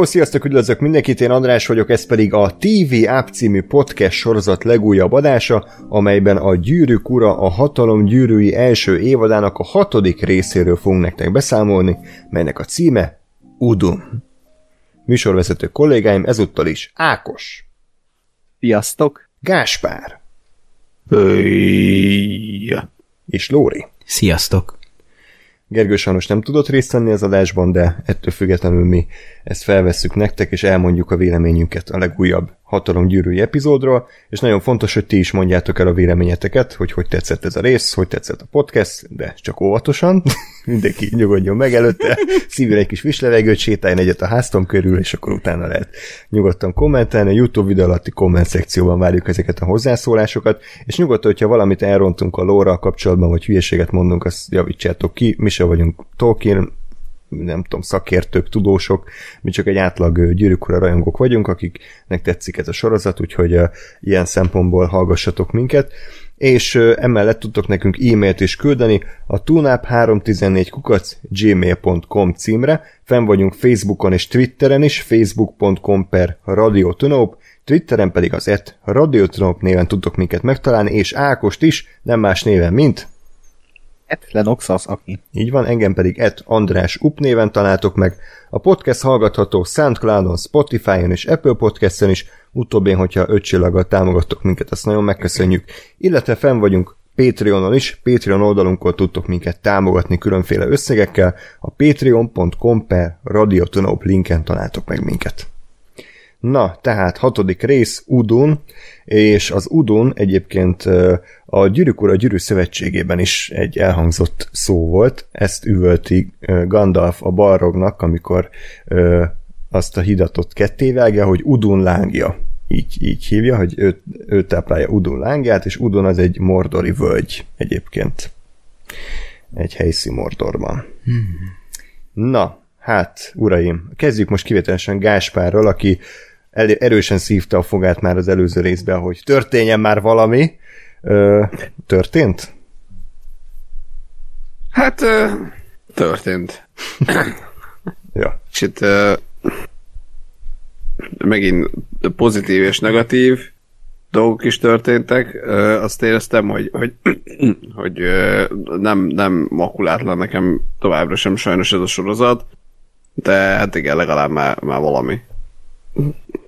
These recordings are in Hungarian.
Hello, sziasztok, üdvözlök mindenkit, én András vagyok, ez pedig a TV App című podcast sorozat legújabb adása, amelyben a Gyűrűk Ura a Hatalom Gyűrűi első évadának a hatodik részéről fogunk nektek beszámolni, melynek a címe Udum. Műsorvezető kollégáim ezúttal is Ákos. Sziasztok! Gáspár. Öy. És Lóri. Sziasztok! Gergő sajnos nem tudott részt venni az adásban, de ettől függetlenül mi ezt felvesszük nektek, és elmondjuk a véleményünket a legújabb hatalom gyűrűi epizódról, és nagyon fontos, hogy ti is mondjátok el a véleményeteket, hogy hogy tetszett ez a rész, hogy tetszett a podcast, de csak óvatosan, mindenki nyugodjon meg előtte, szívül egy kis vislevegőt, sétáljon egyet a háztom körül, és akkor utána lehet nyugodtan kommentelni, a YouTube videó alatti komment szekcióban várjuk ezeket a hozzászólásokat, és nyugodtan, hogyha valamit elrontunk a lóra kapcsolatban, vagy hülyeséget mondunk, azt javítsátok ki, mi se vagyunk Tolkien nem tudom, szakértők, tudósok, mi csak egy átlag gyűrűkora rajongók vagyunk, akiknek tetszik ez a sorozat, úgyhogy ilyen szempontból hallgassatok minket. És emellett tudtok nekünk e-mailt is küldeni a tunap314 kukac gmail.com címre, fenn vagyunk Facebookon és Twitteren is, facebook.com per radiotunop, Twitteren pedig az et radiotunop néven tudtok minket megtalálni, és Ákost is, nem más néven, mint Et Lenoxas, aki. így van, engem pedig et András Up néven találtok meg. A podcast hallgatható Soundcloudon, Spotify-on és Apple Podcast-en is, utóbbén, hogyha öt csillaggal támogattok minket, azt nagyon megköszönjük. Illetve fenn vagyunk Patreonon is, Patreon oldalunkon tudtok minket támogatni különféle összegekkel, a patreon.com per linken találtok meg minket. Na, tehát hatodik rész, Udun, és az Udun egyébként a Gyűrűk Ura Gyűrű Szövetségében is egy elhangzott szó volt, ezt üvölti Gandalf a Balrognak, amikor azt a hidatot kettévágja, hogy Udun lángja. Így, így hívja, hogy ő, ő táplálja Udun lángját, és Udun az egy mordori völgy egyébként. Egy helyszín Mordorban. Na, hát, uraim, kezdjük most kivételesen Gáspárral, aki erősen szívta a fogát már az előző részben, hogy történjen már valami. Ö, történt? Hát ö, történt. Ja. Itt ö, megint pozitív és negatív dolgok is történtek. Ö, azt éreztem, hogy, hogy, hogy ö, nem, nem makulátlan nekem továbbra sem sajnos ez a sorozat, de hát igen, legalább már, már valami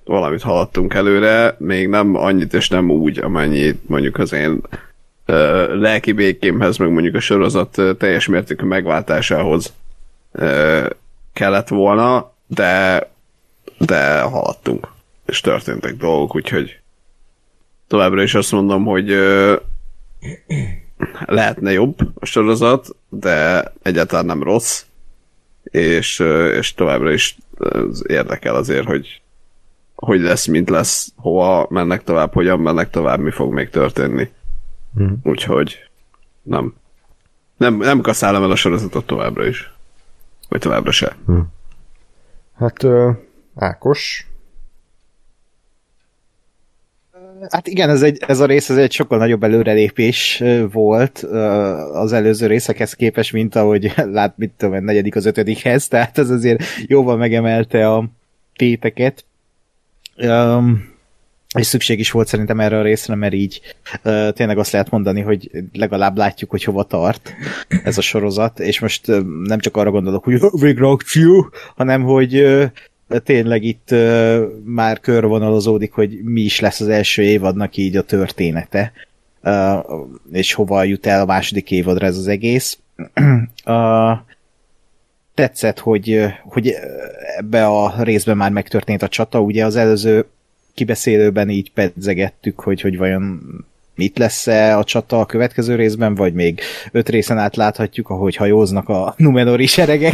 valamit haladtunk előre, még nem annyit és nem úgy, amennyit mondjuk az én ö, lelki békémhez, meg mondjuk a sorozat teljes mértékű megváltásához ö, kellett volna, de de haladtunk, és történtek dolgok, úgyhogy továbbra is azt mondom, hogy ö, lehetne jobb a sorozat, de egyáltalán nem rossz, és, és továbbra is érdekel azért, hogy hogy lesz, mint lesz, hova mennek tovább, hogyan mennek tovább, mi fog még történni. Mhm. Úgyhogy nem. Nem, nem kaszálom el a sorozatot továbbra is. Vagy továbbra se. Hát ö, Ákos, Hát igen, ez, egy, ez a rész ez egy sokkal nagyobb előrelépés volt az előző részekhez képest, mint ahogy lát, mit tudom, én, negyedik az ötödikhez, tehát ez azért jóval megemelte a téteket. Um, és szükség is volt szerintem erre a részre, mert így uh, tényleg azt lehet mondani, hogy legalább látjuk, hogy hova tart ez a sorozat, és most uh, nem csak arra gondolok, hogy végre akció, hanem hogy uh, tényleg itt uh, már körvonalazódik, hogy mi is lesz az első évadnak így a története, uh, és hova jut el a második évadra ez az egész. uh, tetszett, hogy, hogy ebbe a részben már megtörtént a csata, ugye az előző kibeszélőben így pedzegettük, hogy, hogy vajon mit lesz-e a csata a következő részben, vagy még öt részen át láthatjuk, ahogy hajóznak a Numenori seregek.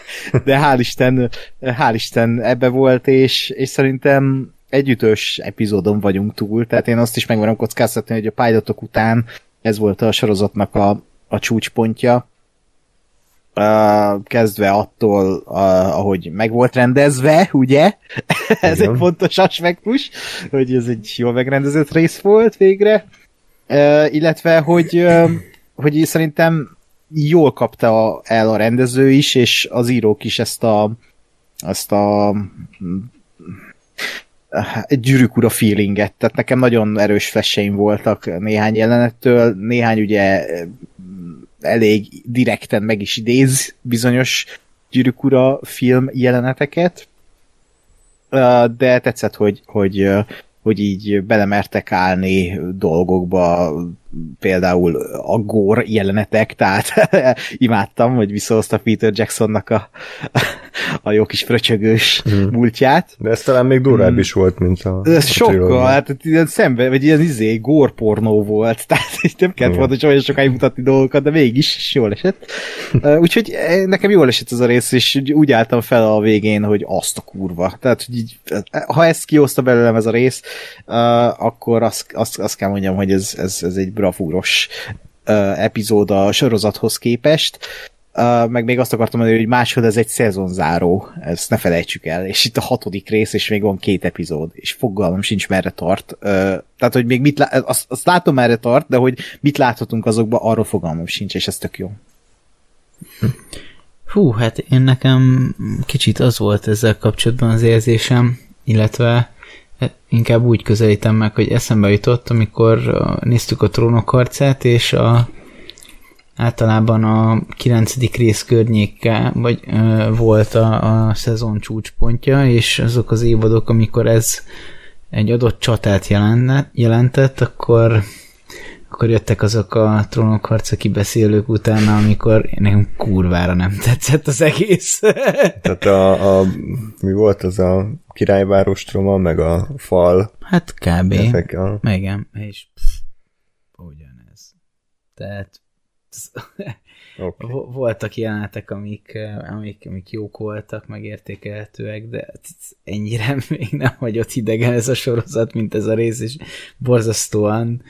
De hál' Isten, hál' Isten ebbe volt, és, és szerintem egy ütős epizódon vagyunk túl, tehát én azt is megvarom kockáztatni, hogy a pilotok után ez volt a sorozatnak a, a csúcspontja, Uh, kezdve attól, uh, ahogy meg volt rendezve, ugye? ez egy fontos aspektus, hogy ez egy jól megrendezett rész volt végre. Uh, illetve, hogy, hogy szerintem jól kapta el a rendező is, és az írók is ezt a azt a gyűrűk ura feelinget, tehát nekem nagyon erős fesseim voltak néhány jelenettől, néhány ugye elég direkten meg is idéz bizonyos gyűrűk ura film jeleneteket, de tetszett, hogy, hogy hogy így belemertek állni dolgokba, például a gór jelenetek, tehát imádtam, hogy visszahozta Peter Jacksonnak a, a jó kis fröcsögős mm. múltját. De ez talán még durvább mm. is volt, mint a Ez a sokkal, hát ilyen szembe, vagy ilyen izé, górpornó volt, tehát nem kellett volna hogy olyan sokáig mutatni dolgokat, de mégis jól esett. Úgyhogy eh, nekem jól esett ez a rész, és úgy álltam fel a végén, hogy azt a kurva. Tehát, hogy így, ha ezt kihozta belőlem ez a rész, akkor azt, azt, azt kell mondjam, hogy ez, ez, ez egy bravúros epizód a sorozathoz képest. Uh, meg még azt akartam mondani, hogy máshol ez egy szezonzáró, ezt ne felejtsük el, és itt a hatodik rész, és még van két epizód, és fogalmam sincs merre tart. Uh, tehát, hogy még mit lá- azt, azt látom merre tart, de hogy mit láthatunk azokba, arról fogalmam sincs, és ez tök jó. Hú, hát én nekem kicsit az volt ezzel kapcsolatban az érzésem, illetve inkább úgy közelítem meg, hogy eszembe jutott, amikor néztük a trónok harcát, és a általában a 9. rész környéke vagy ö, volt a, a szezon csúcspontja, és azok az évadok, amikor ez egy adott csatát jelentett, jelentett akkor akkor jöttek azok a trónok harca kibeszélők utána, amikor nekem kurvára nem tetszett az egész. Tehát a, a mi volt az a királyváros troma, meg a fal? Hát kb. Ezek a... Igen, és pff, ugyanez. Tehát okay. voltak jelenetek, amik, amik, amik jók voltak, megértékelhetőek, de ennyire még nem hagyott idegen ez a sorozat, mint ez a rész, és borzasztóan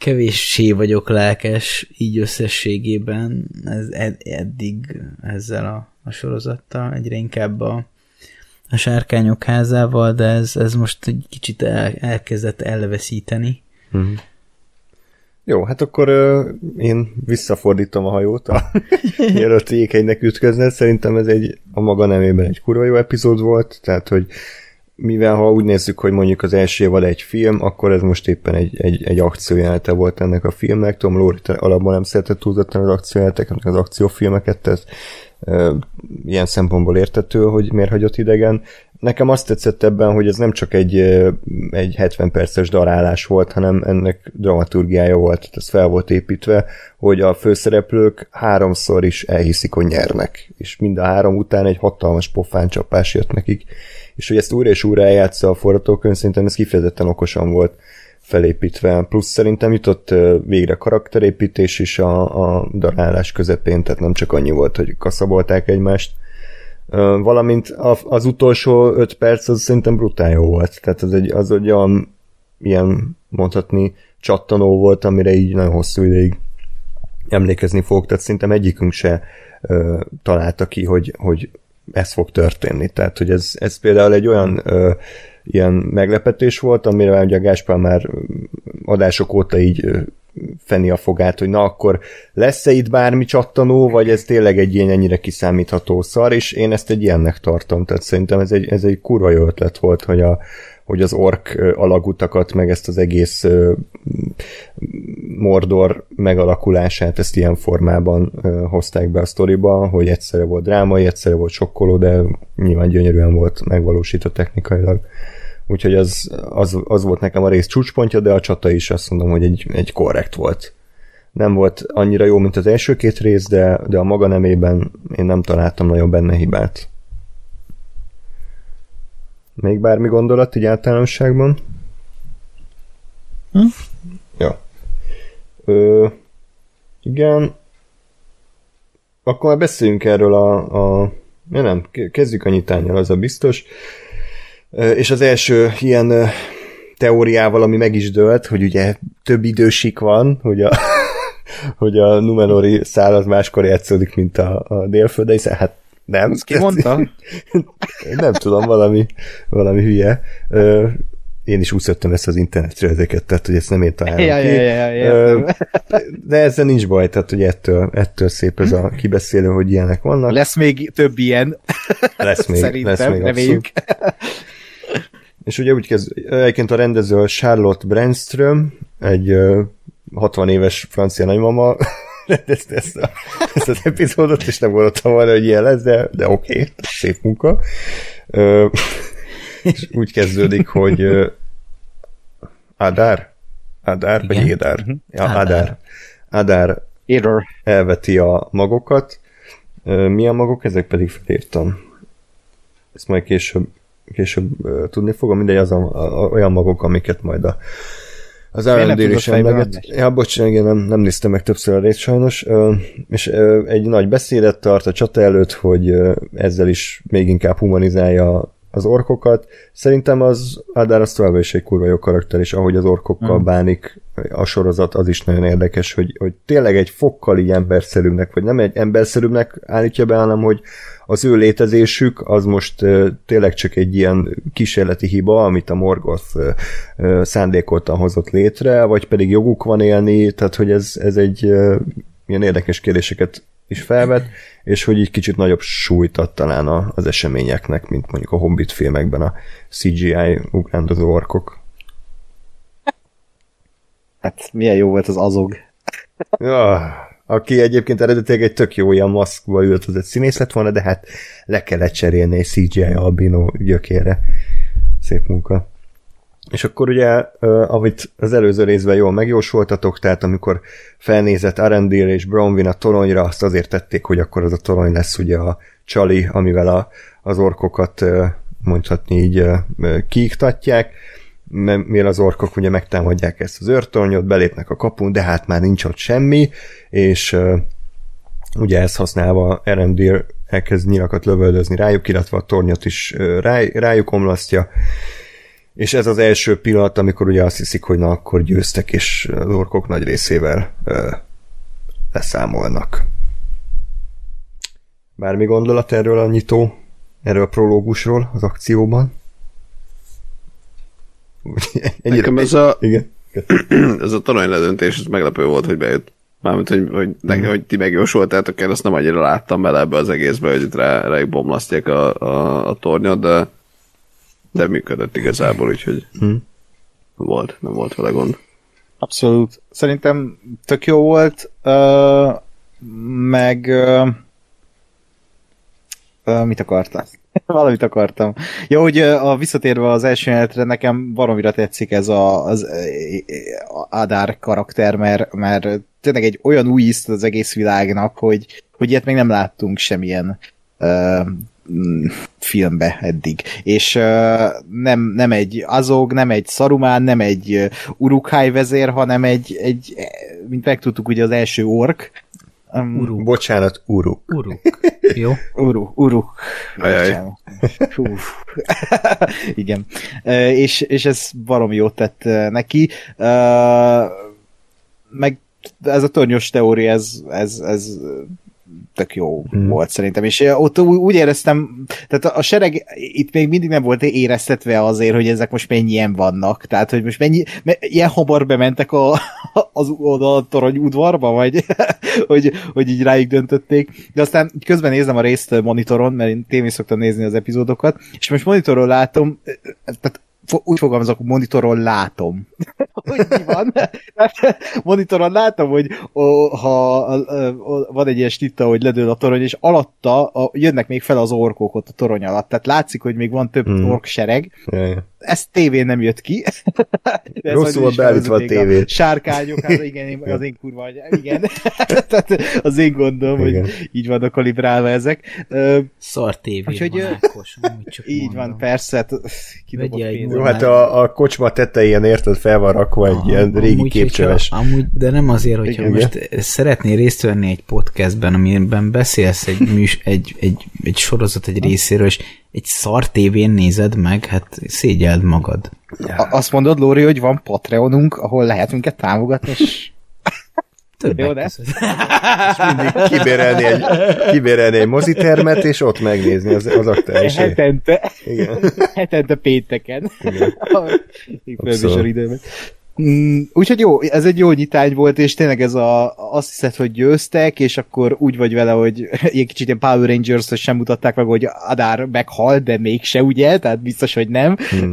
kevéssé vagyok lelkes így összességében ez ed, eddig ezzel a, a sorozattal, egyre inkább a, a sárkányok házával, de ez, ez most egy kicsit el, elkezdett elveszíteni. Uh-huh. Jó, hát akkor ö, én visszafordítom a hajót, a, mielőtt jékegynek ütközne. Szerintem ez egy a maga nemében egy kurva jó epizód volt, tehát hogy mivel ha úgy nézzük, hogy mondjuk az első évad egy film, akkor ez most éppen egy, egy, egy akciójelete volt ennek a filmnek. Tom Lóri alapban nem szeretett túlzottan az akciójeleteket, az akciófilmeket, tehát e, ilyen szempontból értető, hogy miért hagyott idegen. Nekem azt tetszett ebben, hogy ez nem csak egy, egy 70 perces darálás volt, hanem ennek dramaturgiája volt, tehát ez fel volt építve, hogy a főszereplők háromszor is elhiszik, hogy nyernek, és mind a három után egy hatalmas pofáncsapás jött nekik és hogy ezt újra és újra eljátsza a forgatókönyv, szerintem ez kifejezetten okosan volt felépítve. Plusz szerintem jutott végre karakterépítés is a, a darálás közepén, tehát nem csak annyi volt, hogy kaszabolták egymást. Valamint az utolsó öt perc az szerintem brutál jó volt. Tehát az egy, az egy olyan ilyen mondhatni csattanó volt, amire így nagyon hosszú ideig emlékezni fogok, tehát szerintem egyikünk se ö, találta ki, hogy, hogy ez fog történni. Tehát, hogy ez, ez például egy olyan ö, ilyen meglepetés volt, amire ugye a Gáspár már adások óta így ö, feni a fogát, hogy na akkor lesz-e itt bármi csattanó, vagy ez tényleg egy ilyen ennyire kiszámítható szar, és én ezt egy ilyennek tartom, tehát szerintem ez egy, ez egy kurva jó ötlet volt, hogy a, hogy az ork alagutakat, meg ezt az egész Mordor megalakulását, ezt ilyen formában hozták be a sztoriba, hogy egyszerre volt drámai, egyszerre volt sokkoló, de nyilván gyönyörűen volt megvalósítva technikailag. Úgyhogy az, az, az volt nekem a rész csúcspontja, de a csata is azt mondom, hogy egy, egy korrekt volt. Nem volt annyira jó, mint az első két rész, de, de a maga nemében én nem találtam nagyon benne hibát. Még bármi gondolat így általánosságban? Hm? Ja. Ö, igen. Akkor már beszéljünk erről a, a ja nem, kezdjük a nyitányjal, az a biztos. Ö, és az első ilyen teóriával, ami meg is dőlt, hogy ugye több idősik van, hogy a, hogy a Numenori szál az máskor játszódik, mint a, a délföld, hiszen hát nem. Ezt ki mondta? nem tudom, valami, valami hülye. Ö, én is úszottam ezt az internetre ezeket, tehát hogy ezt nem én találom ja, ki. Ja, ja, ja, De ezzel nincs baj, tehát hogy ettől, ettől szép ez a kibeszélő, hogy ilyenek vannak. Lesz még több ilyen. Lesz még, Szerintem, lesz még reméljük. És ugye úgy kezd, egyébként a rendező a Charlotte Brandström, egy 60 éves francia nagymama, rendezte ezt, a, ezt az epizódot, és nem gondoltam volna, hogy ilyen lesz, de, de oké, okay, szép munka. Ö, és úgy kezdődik, hogy Adár? Adár, vagy Édár? Uh-huh. Ja, Adár. Adár Éder. elveti a magokat. Mi a magok? Ezek pedig felírtam. Ezt majd később, később tudni fogom. Mindegy, az a, a, olyan magok, amiket majd a az is emleget. Ja, bocsánat, igen, nem, nem néztem meg többször a részt sajnos. És egy nagy beszédet tart a csata előtt, hogy ezzel is még inkább humanizálja az orkokat. Szerintem az Adár az továbbra is egy kurva jó karakter, és ahogy az orkokkal mm. bánik a sorozat, az is nagyon érdekes, hogy, hogy tényleg egy fokkal így emberszerűbbnek, vagy nem egy emberszerűbbnek állítja be, hanem hogy az ő létezésük az most tényleg csak egy ilyen kísérleti hiba, amit a Morgoth szándékoltan hozott létre, vagy pedig joguk van élni, tehát hogy ez, ez egy ilyen érdekes kérdéseket is felvet, és hogy így kicsit nagyobb súlyt ad talán az eseményeknek, mint mondjuk a Hobbit filmekben a CGI ugrándozó orkok. Hát milyen jó volt az azog. Ja, aki egyébként eredetileg egy tök jó ilyen maszkba egy színész lett volna, de hát le kellett cserélni egy CGI albino gyökére. Szép munka. És akkor ugye, amit az előző részben jól megjósoltatok, tehát amikor felnézett Arendil és Bronwyn a toronyra, azt azért tették, hogy akkor az a torony lesz ugye a csali, amivel a, az orkokat mondhatni így kiiktatják, mivel az orkok ugye megtámadják ezt az őrtornyot, belépnek a kapun, de hát már nincs ott semmi, és uh, ugye ezt használva Erendil elkezd nyilakat lövöldözni rájuk, illetve a tornyot is uh, ráj, rájuk omlasztja, és ez az első pillanat, amikor ugye azt hiszik, hogy na akkor győztek, és az orkok nagy részével ö, leszámolnak. Bármi gondolat erről a nyitó, erről a prológusról az akcióban? Ennyire Nekem ez a, Igen. ez a torony ledöntés, ez meglepő volt, hogy bejött. Mármint, hogy, hogy, neki, mm. hogy ti megjósoltátok, én azt nem annyira láttam bele ebbe az egészbe, hogy itt rá, rájuk bomlasztják a, a, a tornyot, de de működött igazából, úgyhogy hmm. volt, nem volt vele gond. Abszolút. Szerintem tök jó volt, uh, meg uh, uh, mit akartam? Valamit akartam. Jó, hogy a visszatérve az első jelenetre, nekem baromira tetszik ez a, az Adár karakter, mert, mert tényleg egy olyan új ízt az egész világnak, hogy, hogy ilyet még nem láttunk semmilyen uh, filmbe eddig. És uh, nem, nem egy Azog, nem egy Saruman, nem egy Urukhai vezér, hanem egy, egy, mint megtudtuk, ugye az első ork. Um, Uruk. Bocsánat, Uruk. Uruk. Jó? Uruk. Uruk. Igen. Uh, és, és ez baromi jót tett neki. Meg ez a tornyos teória, ez, ez, ez tök jó hmm. volt szerintem, és ott úgy éreztem, tehát a sereg itt még mindig nem volt éreztetve azért, hogy ezek most mennyien vannak, tehát hogy most mennyi, ilyen hamar bementek a, az oda a torony udvarba, vagy hogy, hogy így rájuk döntötték, de aztán közben nézem a részt monitoron, mert én tévén szoktam nézni az epizódokat, és most monitoron látom, tehát úgy fogalmazok, monitoron látom, hogy mi van. monitoron látom, hogy ó, ha ó, van egy ilyen stitta, hogy ledől a torony, és alatta a, jönnek még fel az orkok ott a torony alatt. Tehát látszik, hogy még van több hmm. ork sereg. Ja, ja. Ez tévén nem jött ki. Rosszul volt beállítva a tévét. Sárkányok, hát igen, az én kurva, igen. Tehát az én gondom, igen. hogy így vannak kalibrálva ezek. Szar tévé Úgyhogy, van, Ákos, Így mondom. van, persze. Jó, hát a, a kocsma tetején érted, fel van rakva egy ilyen régi amúgy, képcsöves. Hogyha, amúgy, de nem azért, hogyha Igen. most szeretnél részt venni egy podcastben, amiben beszélsz egy, műs, egy, egy, egy sorozat egy részéről, és egy szar tévén nézed meg, hát szégyeld magad. Ja. Azt mondod, Lóri, hogy van Patreonunk, ahol lehet minket támogatni, és... Többek Jó, de? mindig kibérelni egy, kibérelni egy mozitermet, és ott megnézni az, az aktuális. Hetente. Igen. Hetente pénteken. Igen. A időben. Mm, úgyhogy jó, ez egy jó nyitány volt, és tényleg ez a, azt hiszed, hogy győztek, és akkor úgy vagy vele, hogy egy kicsit ilyen Power Rangers, hogy sem mutatták meg, hogy Adár meghal, de mégse, ugye? Tehát biztos, hogy nem. Hmm.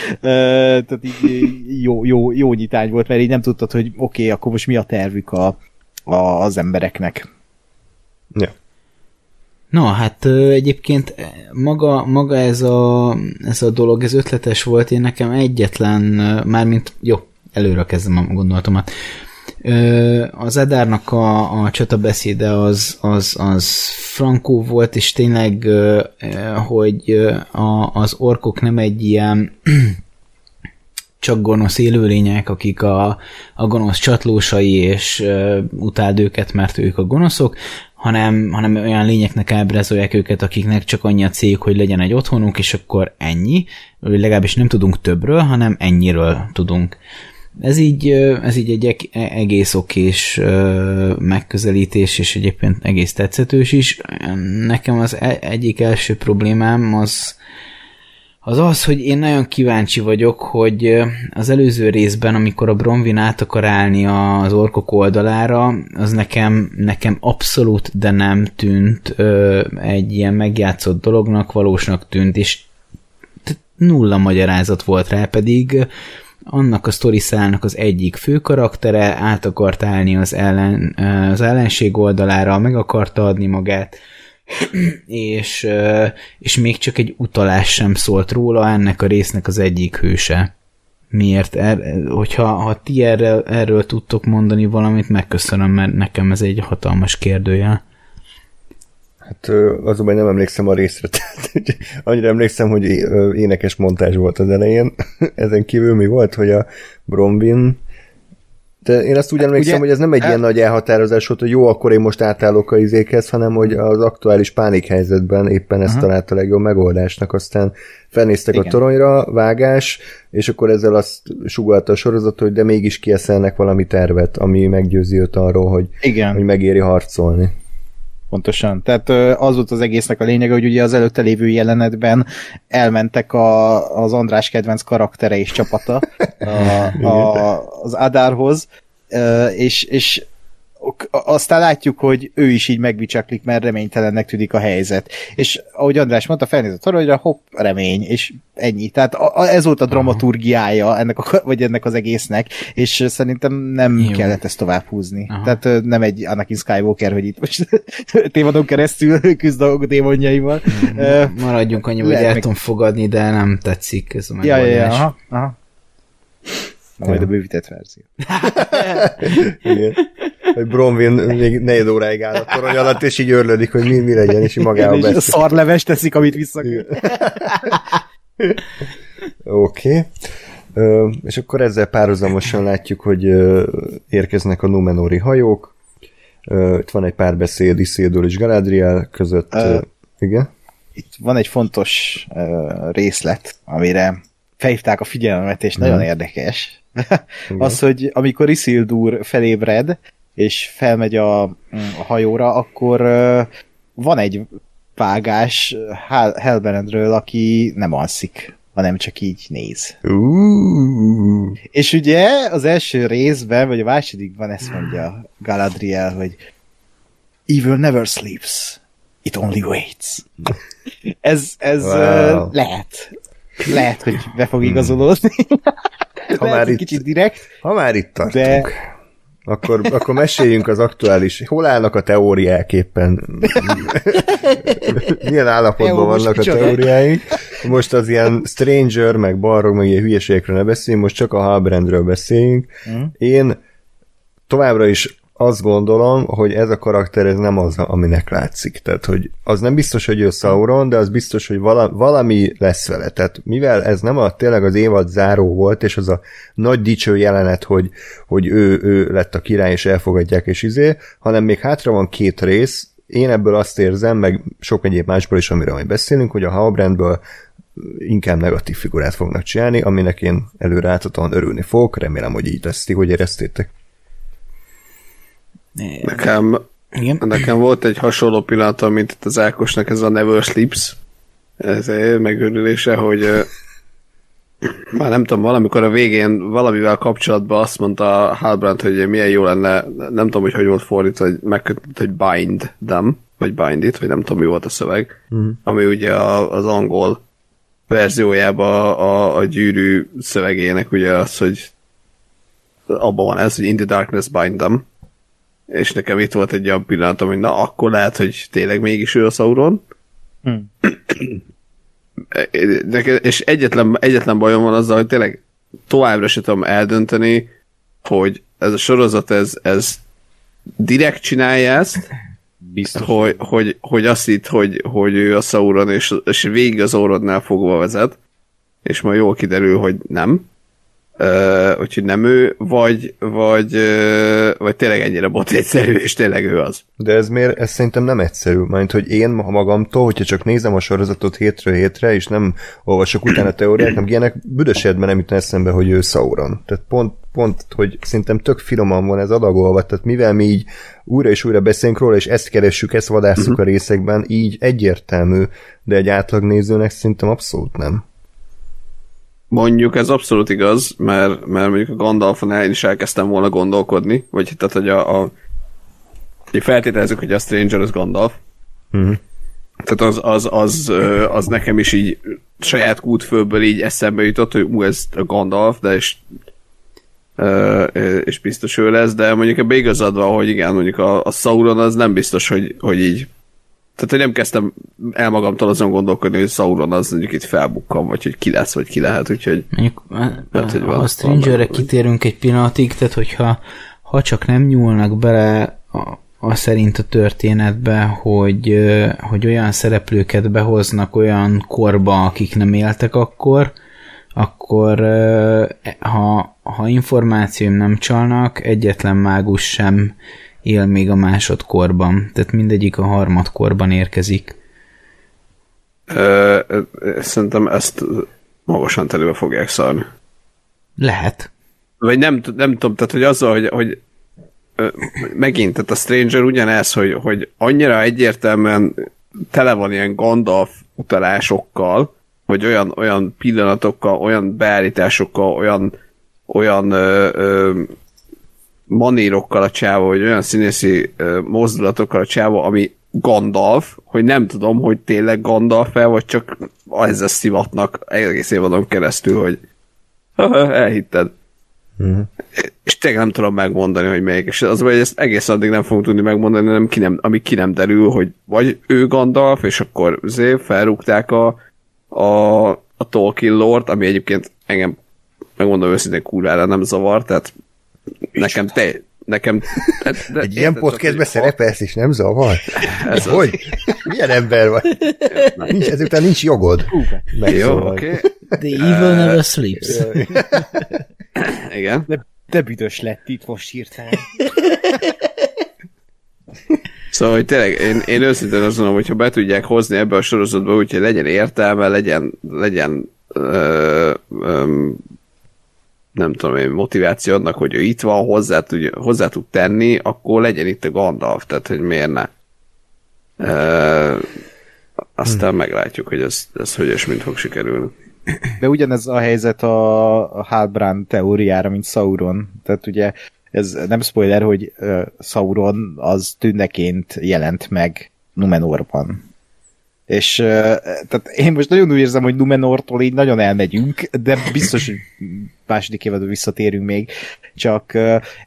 Tehát így jó, jó, jó nyitány volt, mert így nem tudtad, hogy oké, okay, akkor most mi a tervük a, a, az embereknek. Ja. Na, hát egyébként maga, maga ez, a, ez a dolog, ez ötletes volt, én nekem egyetlen, mármint, jó, előre kezdem a gondolatomat. Az Edárnak a, a csatabeszéde az, az, az frankó volt, és tényleg, hogy a, az orkok nem egy ilyen csak gonosz élőlények, akik a, a gonosz csatlósai, és uh, utáld őket, mert ők a gonoszok, hanem, hanem olyan lényeknek ábrázolják őket, akiknek csak annyi a céljuk, hogy legyen egy otthonuk, és akkor ennyi. Legalábbis nem tudunk többről, hanem ennyiről tudunk. Ez így, ez így egy e, egész okés megközelítés, és egyébként egész tetszetős is. Nekem az e, egyik első problémám az, az az, hogy én nagyon kíváncsi vagyok, hogy az előző részben, amikor a Bronwyn át akar állni az orkok oldalára, az nekem, nekem abszolút de nem tűnt egy ilyen megjátszott dolognak, valósnak tűnt, és nulla magyarázat volt rá, pedig annak a sztoriszának az egyik fő karaktere át akart állni az, ellen, az ellenség oldalára, meg akarta adni magát, és, és még csak egy utalás sem szólt róla, ennek a résznek az egyik hőse. Miért? Er, hogyha ha ti erről, erről tudtok mondani valamit, megköszönöm, mert nekem ez egy hatalmas kérdőjel. Hát azonban nem emlékszem a részre, tehát annyira emlékszem, hogy énekes montázs volt az elején. Ezen kívül mi volt, hogy a Bronwyn de én azt úgy emlékszem, Ugye, hogy ez nem egy el... ilyen nagy elhatározás volt, hogy jó, akkor én most átállok a izékhez, hanem hogy az aktuális pánikhelyzetben éppen ezt uh-huh. találta a legjobb megoldásnak. Aztán felnéztek Igen. a toronyra, vágás, és akkor ezzel azt sugalta a sorozat, hogy de mégis kieszelnek valami tervet, ami meggyőzi őt arról, hogy, Igen. hogy megéri harcolni. Pontosan. Tehát az volt az egésznek a lényege, hogy ugye az előtte lévő jelenetben elmentek a, az András kedvenc karaktere és csapata a, a, az Adárhoz, és, és aztán látjuk, hogy ő is így megbicsaklik, mert reménytelennek tűnik a helyzet. És ahogy András mondta, felnézett arra, hogy hopp, remény, és ennyi. Tehát a, a, ez volt a dramaturgiája ennek, a, vagy ennek az egésznek, és szerintem nem Jó. kellett ezt tovább húzni. Aha. Tehát nem egy Anakin Skywalker, hogy itt most tévadon keresztül küzd a démonjaival. Maradjunk annyi, hogy el tudom fogadni, de nem tetszik ez a megoldás. Ja, ja, ja, aha, aha. Na, majd a bővített verzió. Igen hogy Bronwyn még negyed óráig áll a torony alatt, és így örlődik, hogy mi, mi legyen, és így magába beszél. És a szarleves teszik, amit vissza Oké. Okay. és akkor ezzel párhuzamosan látjuk, hogy érkeznek a Numenori hajók. itt van egy párbeszéd Isildur és Galadriel között. Uh, igen? Itt van egy fontos részlet, amire felhívták a figyelmet, és nagyon hmm. érdekes. az, hogy amikor Isildur felébred, és felmegy a, a hajóra, akkor van egy vágás Hellbrandről, aki nem alszik, hanem csak így néz. Uh. És ugye az első részben, vagy a másodikban ezt mondja Galadriel, hogy Evil never sleeps, it only waits. ez ez wow. lehet. Lehet, hogy be fog igazolódni. Ha lehet, már itt, kicsit direkt. Ha már itt tartunk. De akkor, akkor meséljünk az aktuális. Hol állnak a teóriák éppen? Milyen állapotban vannak a teóriáink? Most az ilyen Stranger, meg Balrog, meg ilyen hülyeségekről ne beszéljünk, most csak a Halbrandről beszéljünk. Mm. Én továbbra is azt gondolom, hogy ez a karakter ez nem az, aminek látszik. Tehát, hogy az nem biztos, hogy ő Sauron, de az biztos, hogy vala, valami lesz vele. Tehát mivel ez nem a, tényleg az évad záró volt, és az a nagy dicső jelenet, hogy, hogy ő, ő lett a király, és elfogadják, és izé, hanem még hátra van két rész, én ebből azt érzem, meg sok egyéb másból is, amiről majd beszélünk, hogy a Halbrandből inkább negatív figurát fognak csinálni, aminek én előre örülni fogok, remélem, hogy így lesz hogy éreztétek. Nekem, Igen? nekem volt egy hasonló pillanat, mint itt az Ákosnak ez a Never Sleeps ez megőrülése, hogy már nem tudom, valamikor a végén valamivel kapcsolatban azt mondta Halbrand, hogy milyen jó lenne, nem tudom, hogy hogy volt fordítva, hogy megkötött, hogy bind them, vagy bind it, vagy nem tudom, mi volt a szöveg, mm. ami ugye a, az angol verziójában a, a gyűrű szövegének ugye az, hogy abban van ez, hogy in the darkness bind them, és nekem itt volt egy olyan pillanat, hogy na, akkor lehet, hogy tényleg mégis ő a Sauron. Hmm. és egyetlen, egyetlen bajom van azzal, hogy tényleg továbbra se tudom eldönteni, hogy ez a sorozat, ez, ez direkt csinálja ezt, Biztos. Hogy, hogy, hogy azt hitt, hogy, hogy ő a Sauron, és, és végig az Sauronál fogva vezet, és majd jól kiderül, hogy nem. Uh, úgyhogy nem ő, vagy, vagy, uh, vagy tényleg ennyire bot egyszerű, és tényleg ő az. De ez miért, ez szerintem nem egyszerű, mert hogy én magamtól, hogyha csak nézem a sorozatot hétről hétre, és nem olvasok utána teóriák, nem ilyenek, büdös nem jut eszembe, hogy ő Sauron. Tehát pont, pont, hogy szerintem tök finoman van ez adagolva, tehát mivel mi így újra és újra beszélünk róla, és ezt keressük, ezt vadászunk uh-huh. a részekben, így egyértelmű, de egy átlagnézőnek szerintem abszolút nem. Mondjuk ez abszolút igaz, mert, mert mondjuk a Gandalfon én is elkezdtem volna gondolkodni, vagy tehát, hogy a, a feltételezzük, hogy a Stranger az Gandalf. Uh-huh. Tehát az, az, az, az, nekem is így saját kútfőből így eszembe jutott, hogy ú, ez a Gandalf, de és, és biztos ő lesz, de mondjuk ebbe igazad van, hogy igen, mondjuk a, a Sauron az nem biztos, hogy, hogy így tehát, hogy nem kezdtem el magamtól azon gondolkodni, hogy Sauron az mondjuk itt felbukkan, vagy hogy ki lesz, vagy ki lehet, úgyhogy... Mondjuk, hát, hogy a Strangerre kitérünk egy pillanatig, tehát hogyha ha csak nem nyúlnak bele a, a szerint a történetbe, hogy, hogy olyan szereplőket behoznak olyan korba, akik nem éltek akkor, akkor ha, ha információim nem csalnak, egyetlen mágus sem él még a másodkorban, tehát mindegyik a harmadkorban érkezik. Ö, szerintem ezt magasan telőle fogják szarni. Lehet. Vagy nem, nem tudom, tehát hogy azzal, hogy, hogy megint, tehát a Stranger ugyanez, hogy, hogy annyira egyértelműen tele van ilyen Gandalf utalásokkal, vagy olyan, olyan pillanatokkal, olyan beállításokkal, olyan, olyan ö, ö, manírokkal a csávó, vagy olyan színészi mozdulatokkal a csávó, ami Gandalf, hogy nem tudom, hogy tényleg gandalf el, vagy csak ezzel szivatnak egész évadon keresztül, hogy elhitted. Uh-huh. És tényleg nem tudom megmondani, hogy melyik. És az, hogy ezt egész addig nem fogunk tudni megmondani, nem ki nem, amíg ki nem derül, hogy vagy ő Gandalf, és akkor zé, felrúgták a, a, a Tolkien Lord, ami egyébként engem megmondom őszintén kurvára nem zavar, tehát nekem te, nekem... De, de, Egy ilyen podcastben szerepelsz, és nem zavar? Ez hogy? Az... Milyen ember vagy? Nincs, ezután nincs jogod. Jó, oké. Okay. The evil never sleeps. Igen. De, de büdös lett itt most hirtelen. Szóval, hogy tényleg, én, én őszintén azt mondom, hogyha be tudják hozni ebbe a sorozatba, úgyhogy legyen értelme, legyen, legyen ö, ö, nem tudom én, motiváció annak, hogy ő itt van, hozzá, tud, hozzá tud tenni, akkor legyen itt a Gandalf, tehát hogy miért ne. E, aztán hmm. meglátjuk, hogy ez, ez hogy és mint fog sikerülni. De ugyanez a helyzet a, a Halbrand teóriára, mint Sauron. Tehát ugye ez nem spoiler, hogy uh, Sauron az tünneként jelent meg Numenorban. És tehát én most nagyon úgy érzem, hogy Numenortól így nagyon elmegyünk, de biztos, hogy második évadban visszatérünk még, csak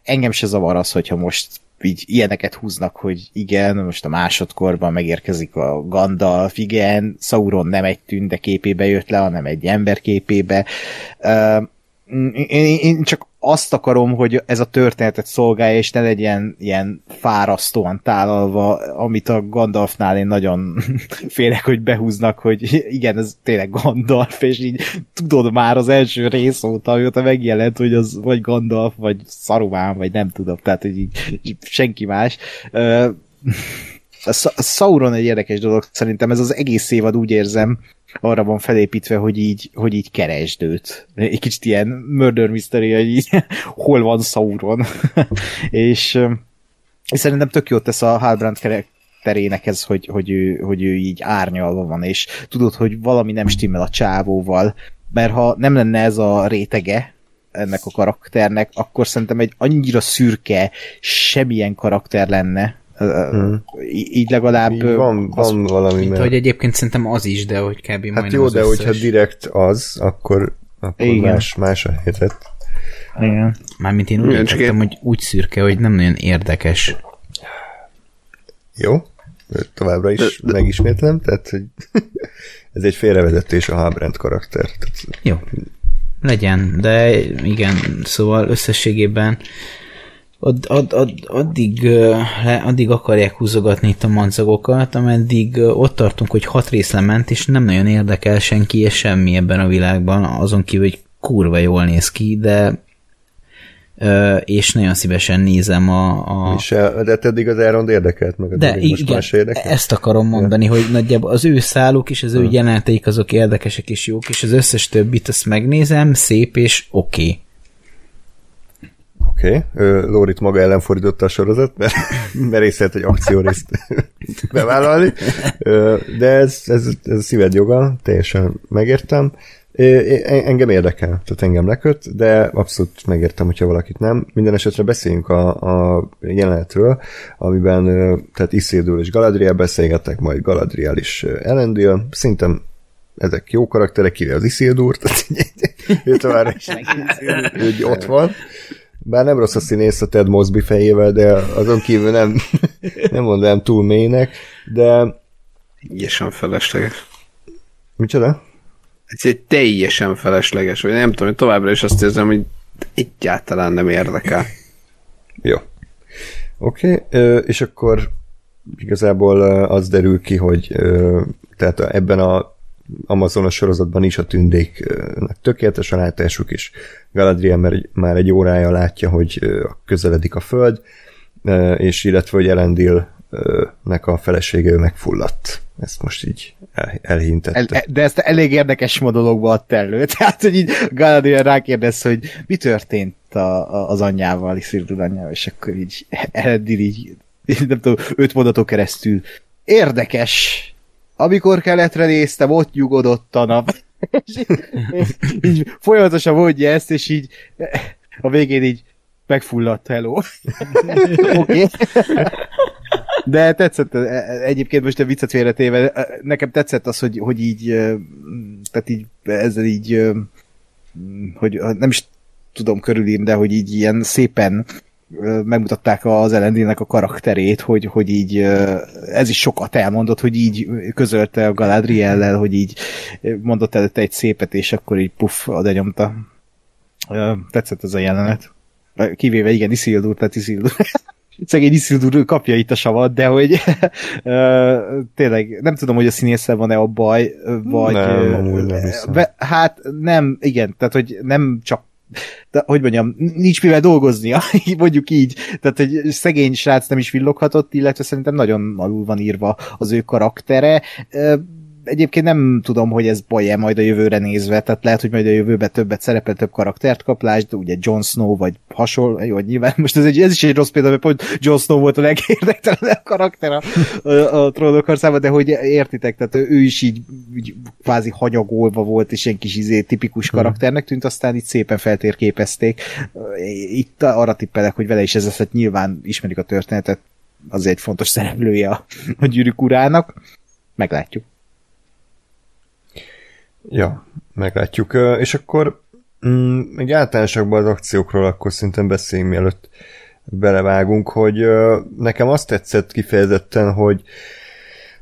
engem se zavar az, hogyha most így ilyeneket húznak, hogy igen, most a másodkorban megérkezik a Gandalf, igen, Sauron nem egy tünde képébe jött le, hanem egy ember képébe. Én, én csak azt akarom, hogy ez a történetet szolgálja, és ne legyen ilyen fárasztóan tálalva, amit a Gandalfnál én nagyon félek, hogy behúznak, hogy igen, ez tényleg Gandalf, és így tudod már az első rész óta, amióta megjelent, hogy az vagy Gandalf, vagy Saruman, vagy nem tudom, tehát hogy így senki más. A Sauron egy érdekes dolog, szerintem ez az egész évad úgy érzem, arra van felépítve, hogy így, hogy így keresd őt. Egy kicsit ilyen murder mystery, hogy így, hol van Sauron. és és szerintem tök jót tesz a Halbrand karakterének ez, hogy, hogy, ő, hogy ő így árnyalva van, és tudod, hogy valami nem stimmel a csávóval, mert ha nem lenne ez a rétege, ennek a karakternek, akkor szerintem egy annyira szürke, semmilyen karakter lenne, Hmm. Így legalább... Így van, van az, valami. Mint mert... hogy egyébként szerintem az is, de hogy kb. Hát jó, de összes... hogyha direkt az, akkor, akkor Igen. más, más a helyzet. Igen. Mármint én úgy értettem, hogy úgy szürke, hogy nem nagyon érdekes. Jó, továbbra is de, de... megismétlem, tehát hogy ez egy félrevezetés a Halbrand karakter. Tehát... Jó, legyen, de igen, szóval összességében ad, ad, ad, addig, addig akarják húzogatni itt a mancagokat, ameddig ott tartunk, hogy hat rész lement, és nem nagyon érdekel senki és semmi ebben a világban, azon kívül, hogy kurva jól néz ki, de és nagyon szívesen nézem a... a... És de eddig az Elrond érdekelt meg, de igen, most más érdekel? ezt akarom mondani, ja. hogy nagyjából az ő száluk és az ő jeleneteik azok érdekesek és jók, és az összes többit azt megnézem, szép és oké. Okay. Oké, okay. Lórit maga ellen fordította a sorozat, mert merészelt egy akciórészt bevállalni, de ez, ez, ez a szíved joga, teljesen megértem. Engem érdekel, tehát engem leköt, de abszolút megértem, hogyha valakit nem. Minden esetre beszéljünk a, a jelenetről, amiben tehát Isildur és Galadriel beszélgettek, majd Galadriel is Elendil. Szerintem ezek jó karakterek, kivéve az Isildur, tehát ő tovább is ott van. Bár nem rossz a színész a Ted Mosby fejével, de azon kívül nem, nem mondanám túl mélynek, de... Teljesen felesleges. Micsoda? Ez egy teljesen felesleges, vagy nem tudom, továbbra is azt érzem, hogy egyáltalán nem érdekel. Jó. Oké, okay, és akkor igazából az derül ki, hogy tehát ebben a Amazonos sorozatban is a tündéknek tökéletes a látásuk, és Galadriel már egy órája látja, hogy közeledik a föld, és illetve, hogy Elendilnek a felesége megfulladt. Ezt most így el, elhintette. El, de ezt elég érdekes modologba adta elő. Tehát, hogy így Galadriel rákérdez, hogy mi történt a, a, az anyjával, Isildur anyjával, és akkor így Elendil így, nem tudom, öt mondatok keresztül érdekes, amikor keletre néztem, ott nyugodott a nap. és így, így folyamatosan mondja ezt, és így a végén így megfulladt, hello. Oké. De tetszett, egyébként most a viccet félretéve, nekem tetszett az, hogy, hogy így, tehát így ezzel így, hogy nem is tudom körülírni, de hogy így ilyen szépen megmutatták az elendének a karakterét, hogy, hogy így ez is sokat elmondott, hogy így közölte a Galadriellel, hogy így mondott előtte egy szépet, és akkor így puff, oda nyomta. Tetszett ez a jelenet. Kivéve igen, Isildur, tehát Isildur. Szegény Isildur kapja itt a savat, de hogy tényleg nem tudom, hogy a színésszel van-e a baj, vagy... Nem, nem hát nem, igen, tehát hogy nem csak de, hogy mondjam, nincs mivel dolgoznia, mondjuk így. Tehát egy szegény srác nem is villoghatott, illetve szerintem nagyon alul van írva az ő karaktere egyébként nem tudom, hogy ez baj-e majd a jövőre nézve, tehát lehet, hogy majd a jövőben többet szerepel, több karaktert kap, lásd, ugye Jon Snow, vagy hasonló, jó, nyilván most ez, egy, ez is egy rossz példa, mert pont Jon Snow volt a legérdektelenebb karakter a, a, a trónok harcában, de hogy értitek, tehát ő is így, így kvázi hanyagolva volt, és egy kis izé, tipikus hmm. karakternek tűnt, aztán itt szépen feltérképezték. Itt arra tippelek, hogy vele is ez lesz, hogy nyilván ismerik a történetet, az egy fontos szereplője a, a gyűrűk urának. Meglátjuk. Ja, meglátjuk. És akkor mm, általánosakban az akciókról akkor szintén beszéljünk, mielőtt belevágunk, hogy nekem azt tetszett kifejezetten, hogy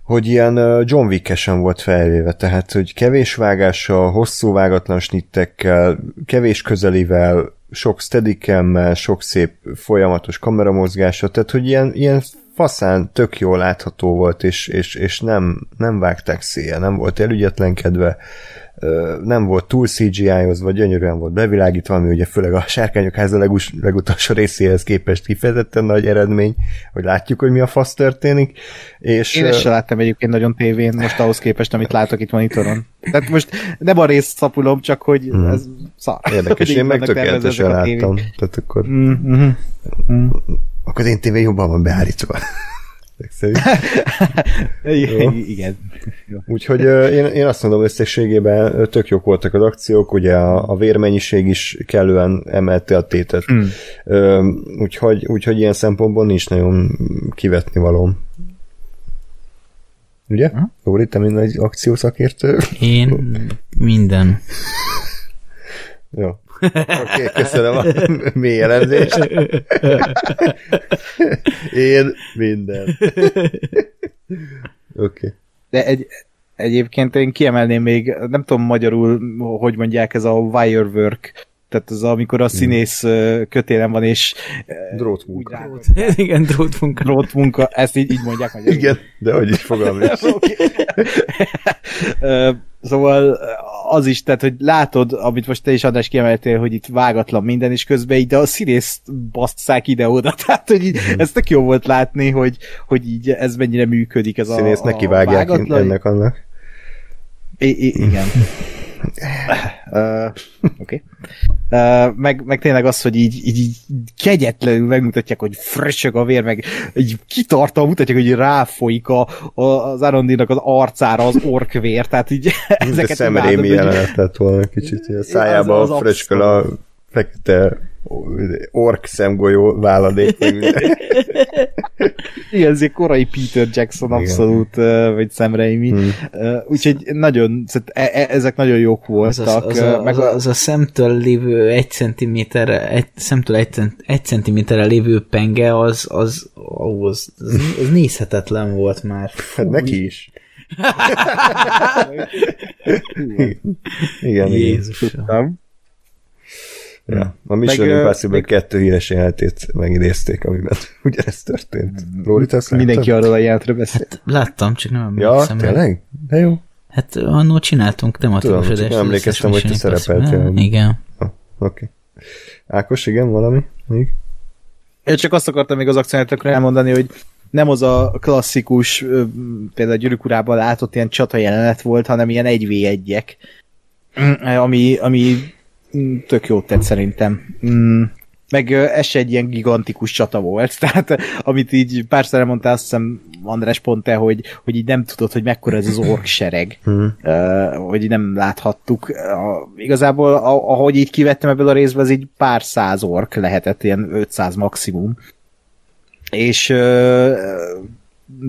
hogy ilyen John wick volt felvéve, tehát hogy kevés vágással, hosszú vágatlan snittekkel, kevés közelivel, sok steadicam sok szép folyamatos kameramozgása, tehát hogy ilyen, ilyen faszán tök jól látható volt, és, és, és nem, nem vágták széje, nem volt elügyetlenkedve, nem volt túl CGI-hoz, gyönyörűen volt bevilágítva, ami ugye főleg a Sárkányok háza legus, legutolsó részéhez képest kifejezetten nagy eredmény, hogy látjuk, hogy mi a fasz történik. És, Én ezt sem láttam egyébként nagyon tévén, most ahhoz képest, amit látok itt monitoron. Tehát most nem a részt szapulom, csak hogy hmm. ez szar. Érdekes, én meg tökéletesen láttam. Tehát akkor... Mm-hmm. Mm. Akkor az én tévé jobban van beállítva. Igen. Úgyhogy én, én azt mondom összességében tök jók voltak az akciók, ugye a, a vérmennyiség is kellően emelte a tétet. Mm. Úgyhogy, úgyhogy ilyen szempontból nincs nagyon kivetni valóm. Ugye? Hm? Lóri, te minden egy akciószakértő? Én minden. Jó. Oké, okay, köszönöm a mély elemzést. Én minden. Oké. Okay. De egy, egyébként én kiemelném még, nem tudom magyarul, hogy mondják, ez a wirework tehát az, amikor a színész kötélem van, és... Drótmunka. Drót. Igen, drótmunka. Drótmunka, ezt így, így mondják magyarul. Igen, de hogy is fogalmam Szóval az is, tehát, hogy látod, amit most te is András kiemeltél, hogy itt vágatlan minden, és közben így a színész basztszák ide-oda, tehát, hogy így, mm. ez tök jó volt látni, hogy, hogy így ez mennyire működik ez a Színész neki vágják ennek annak. I- I- igen. uh, Oké. Okay. Uh, meg, meg tényleg az, hogy így, így, így kegyetlenül megmutatják, hogy fröcsög a vér, meg így kitartal mutatják, hogy ráfolyik a, a, az Arondinak az arcára az orkvér, tehát így ezeket szemrémi jelenet lett volna kicsit, a szájába fröcsköl a fekete ork szemgolyó váladék. Igen, ez egy korai Peter Jackson abszolút, Igen. vagy Sam Raimi. Hmm. Úgyhogy nagyon, e, e, ezek nagyon jók voltak. Az, az, a, meg a, az a szemtől lévő egy centiméterre, egy, szemtől egy, egy centiméterre lévő penge, az, az, az, az, az nézhetetlen volt már. Hát neki is. igen, Jézusom. Ja. A Mission Meg, Impossible kettő híres jelentét megidézték, amiben ugyanezt történt. Lóri, Mindenki arról a jelentre beszél. Hát, láttam, csak nem emlékszem. Ja, tényleg? De jó. Hát annól csináltunk tematikus adást. Tudom, emlékeztem, hogy te szerepeltél. Igen. Ah, Oké. Okay. Ákos, igen, valami? Még? Én csak azt akartam még az akcionátorokra elmondani, hogy nem az a klasszikus, például a Gyűrűk urában látott ilyen csata jelenet volt, hanem ilyen 1v1-ek, ami, ami tök jót tett szerintem. Mm, meg ez se egy ilyen gigantikus csata volt, tehát amit így párszor elmondtál, azt hiszem András pont te, hogy, hogy így nem tudod, hogy mekkora ez az ork sereg, uh, hogy nem láthattuk. Uh, igazából ahogy így kivettem ebből a részből, az így pár száz ork lehetett, ilyen 500 maximum. És uh,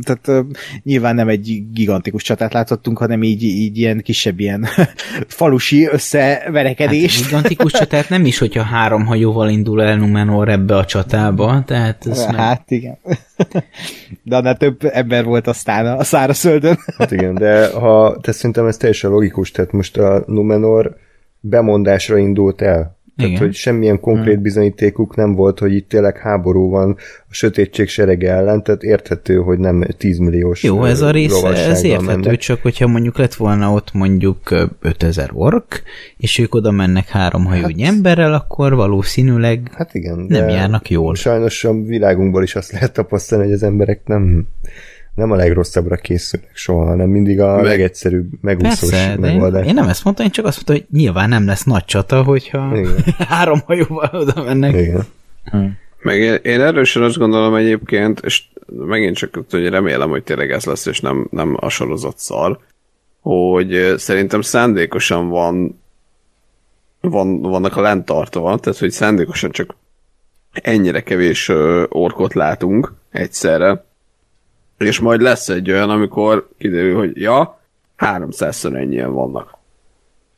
tehát uh, nyilván nem egy gigantikus csatát láthattunk, hanem így, így ilyen kisebb ilyen falusi összeverekedés. Hát gigantikus csatát nem is, hogyha három hajóval indul el Numenor ebbe a csatába, tehát ez Hát meg... igen. De annál több ember volt aztán a szárazföldön. Hát igen, de ha te szerintem ez teljesen logikus, tehát most a Numenor bemondásra indult el. Tehát, Igen. hogy semmilyen konkrét hmm. bizonyítékuk nem volt, hogy itt tényleg háború van a sötétség serege ellen, tehát érthető, hogy nem 10 milliós Jó, ez a rész, ez érthető, mennek. csak hogyha mondjuk lett volna ott mondjuk 5000 ork, és ők oda mennek három hajónyi hát, emberrel, akkor valószínűleg hát igen, nem járnak jól. Sajnos a világunkból is azt lehet tapasztalni, hogy az emberek nem nem a legrosszabbra készülnek soha, hanem mindig a Meg... legegyszerűbb, megúszós Persze, megoldás. Én, én nem ezt mondtam, én csak azt mondtam, hogy nyilván nem lesz nagy csata, hogyha Igen. három hajóval oda mennek. Igen. Hm. Meg én, én erősen azt gondolom egyébként, és megint csak hogy remélem, hogy tényleg ez lesz, és nem, nem a sorozat szar, hogy szerintem szándékosan van, van vannak a lentartva, tehát hogy szándékosan csak ennyire kevés orkot látunk egyszerre, és majd lesz egy olyan, amikor kiderül, hogy ja, 300-szor ennyien vannak.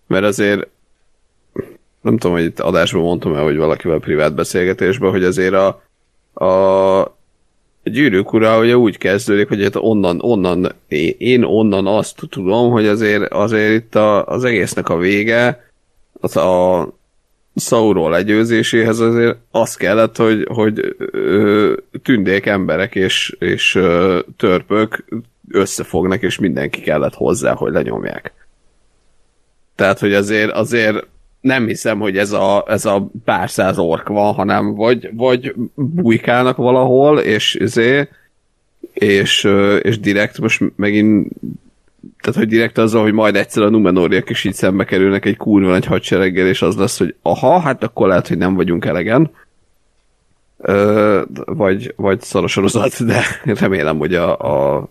Mert azért nem tudom, hogy itt adásban mondtam el, hogy valakivel privát beszélgetésben, hogy azért a, a gyűrűk ura ugye úgy kezdődik, hogy hát onnan, onnan, én onnan azt tudom, hogy azért, azért itt a, az egésznek a vége, az a, Sauron legyőzéséhez azért az kellett, hogy, hogy ö, tündék emberek és, és ö, törpök összefognak, és mindenki kellett hozzá, hogy lenyomják. Tehát, hogy azért, azért nem hiszem, hogy ez a, ez a pár száz ork van, hanem vagy, vagy bujkálnak valahol, és ezért, és, és direkt most megint tehát, hogy direkt azzal, hogy majd egyszer a Numenoriak is így szembe kerülnek egy kurva nagy hadsereggel, és az lesz, hogy aha, hát akkor lehet, hogy nem vagyunk elegen. vagy, vagy szorosorozat, de remélem, hogy a, a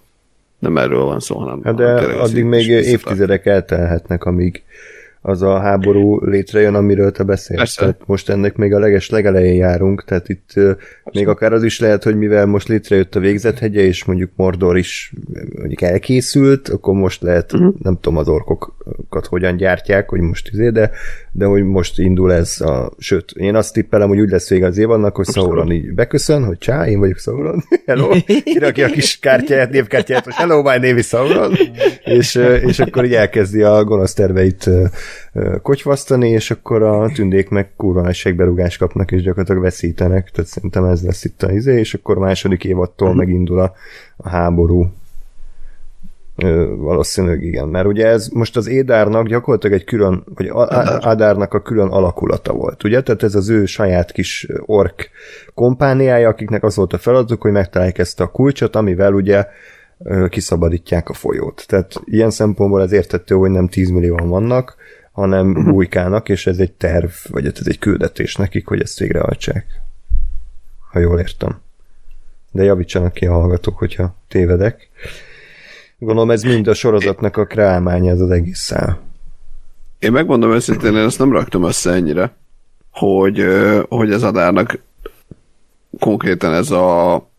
nem erről van szó, hanem... Hát de addig még évtizedek eltelhetnek, amíg az a háború létrejön, amiről te beszélsz. Tehát most ennek még a leges legelején járunk, tehát itt Persze. még akár az is lehet, hogy mivel most létrejött a végzethegye, és mondjuk Mordor is mondjuk elkészült, akkor most lehet, uh-huh. nem tudom az orkokat hogyan gyártják, hogy most izé, de, de hogy most indul ez a, sőt, én azt tippelem, hogy úgy lesz vége az évadnak, hogy Sauron így beköszön, hogy csá, én vagyok Sauron, hello, kirakja a kis kártyáját, névkártyáját, hogy hello, my name is Sauron, és, és akkor így elkezdi a gonosz terveit kocsvasztani, és akkor a tündék meg kurva nagy segberúgást kapnak, és gyakorlatilag veszítenek, tehát szerintem ez lesz itt a izé, és akkor a második évattól uh-huh. megindul a, a háború. Valószínűleg igen, mert ugye ez most az Édárnak gyakorlatilag egy külön, vagy Adárnak a külön alakulata volt, ugye? Tehát ez az ő saját kis ork kompániája, akiknek az volt a feladatuk, hogy megtalálják ezt a kulcsot, amivel ugye kiszabadítják a folyót. Tehát ilyen szempontból ez értető, hogy nem 10 millióan vannak, hanem uh-huh. bujkálnak, és ez egy terv, vagy ez egy küldetés nekik, hogy ezt végrehajtsák. Ha jól értem. De javítsanak ki a hallgatók, hogyha tévedek. Gondolom ez mind a sorozatnak a kreálmánya, ez az egész szál. Én megmondom őszintén, én ezt nem raktam össze ennyire, hogy, hogy ez adárnak konkrétan ez a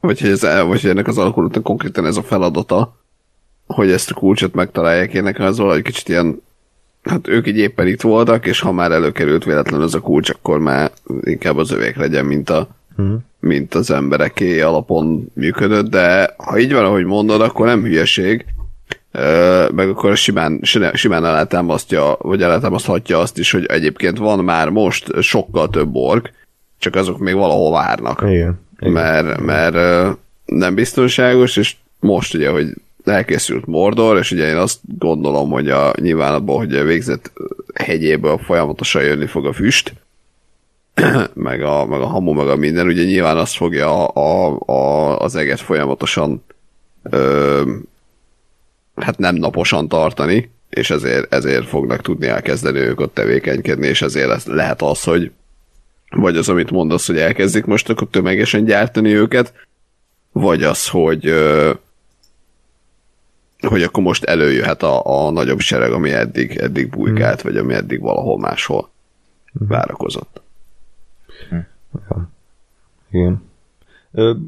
vagy hogy, ez, vagy hogy ennek az alakulatnak konkrétan ez a feladata, hogy ezt a kulcsot megtalálják. Én nekem az valahogy kicsit ilyen, hát ők így éppen itt voltak, és ha már előkerült véletlenül az a kulcs, akkor már inkább az övék legyen, mint a, hmm. mint az embereké alapon működött, de ha így van, ahogy mondod, akkor nem hülyeség, meg akkor simán, simán alátámasztja, vagy alátámaszthatja azt is, hogy egyébként van már most sokkal több ork, csak azok még valahol várnak. Igen. Igen. Mert, mert nem biztonságos, és most ugye, hogy elkészült Mordor, és ugye én azt gondolom, hogy a, nyilván abban, hogy a végzett hegyéből folyamatosan jönni fog a füst, meg a, meg a hamu, meg a minden, ugye nyilván azt fogja a, a, az eget folyamatosan ö, hát nem naposan tartani, és ezért, ezért fognak tudni elkezdeni ők ott tevékenykedni, és ezért lehet az, hogy vagy az, amit mondasz, hogy elkezdik most akkor tömegesen gyártani őket, vagy az, hogy ö, hogy akkor most előjöhet a, a nagyobb sereg, ami eddig, eddig bujkált, hmm. vagy ami eddig valahol máshol hmm. várakozott. Ja. Igen.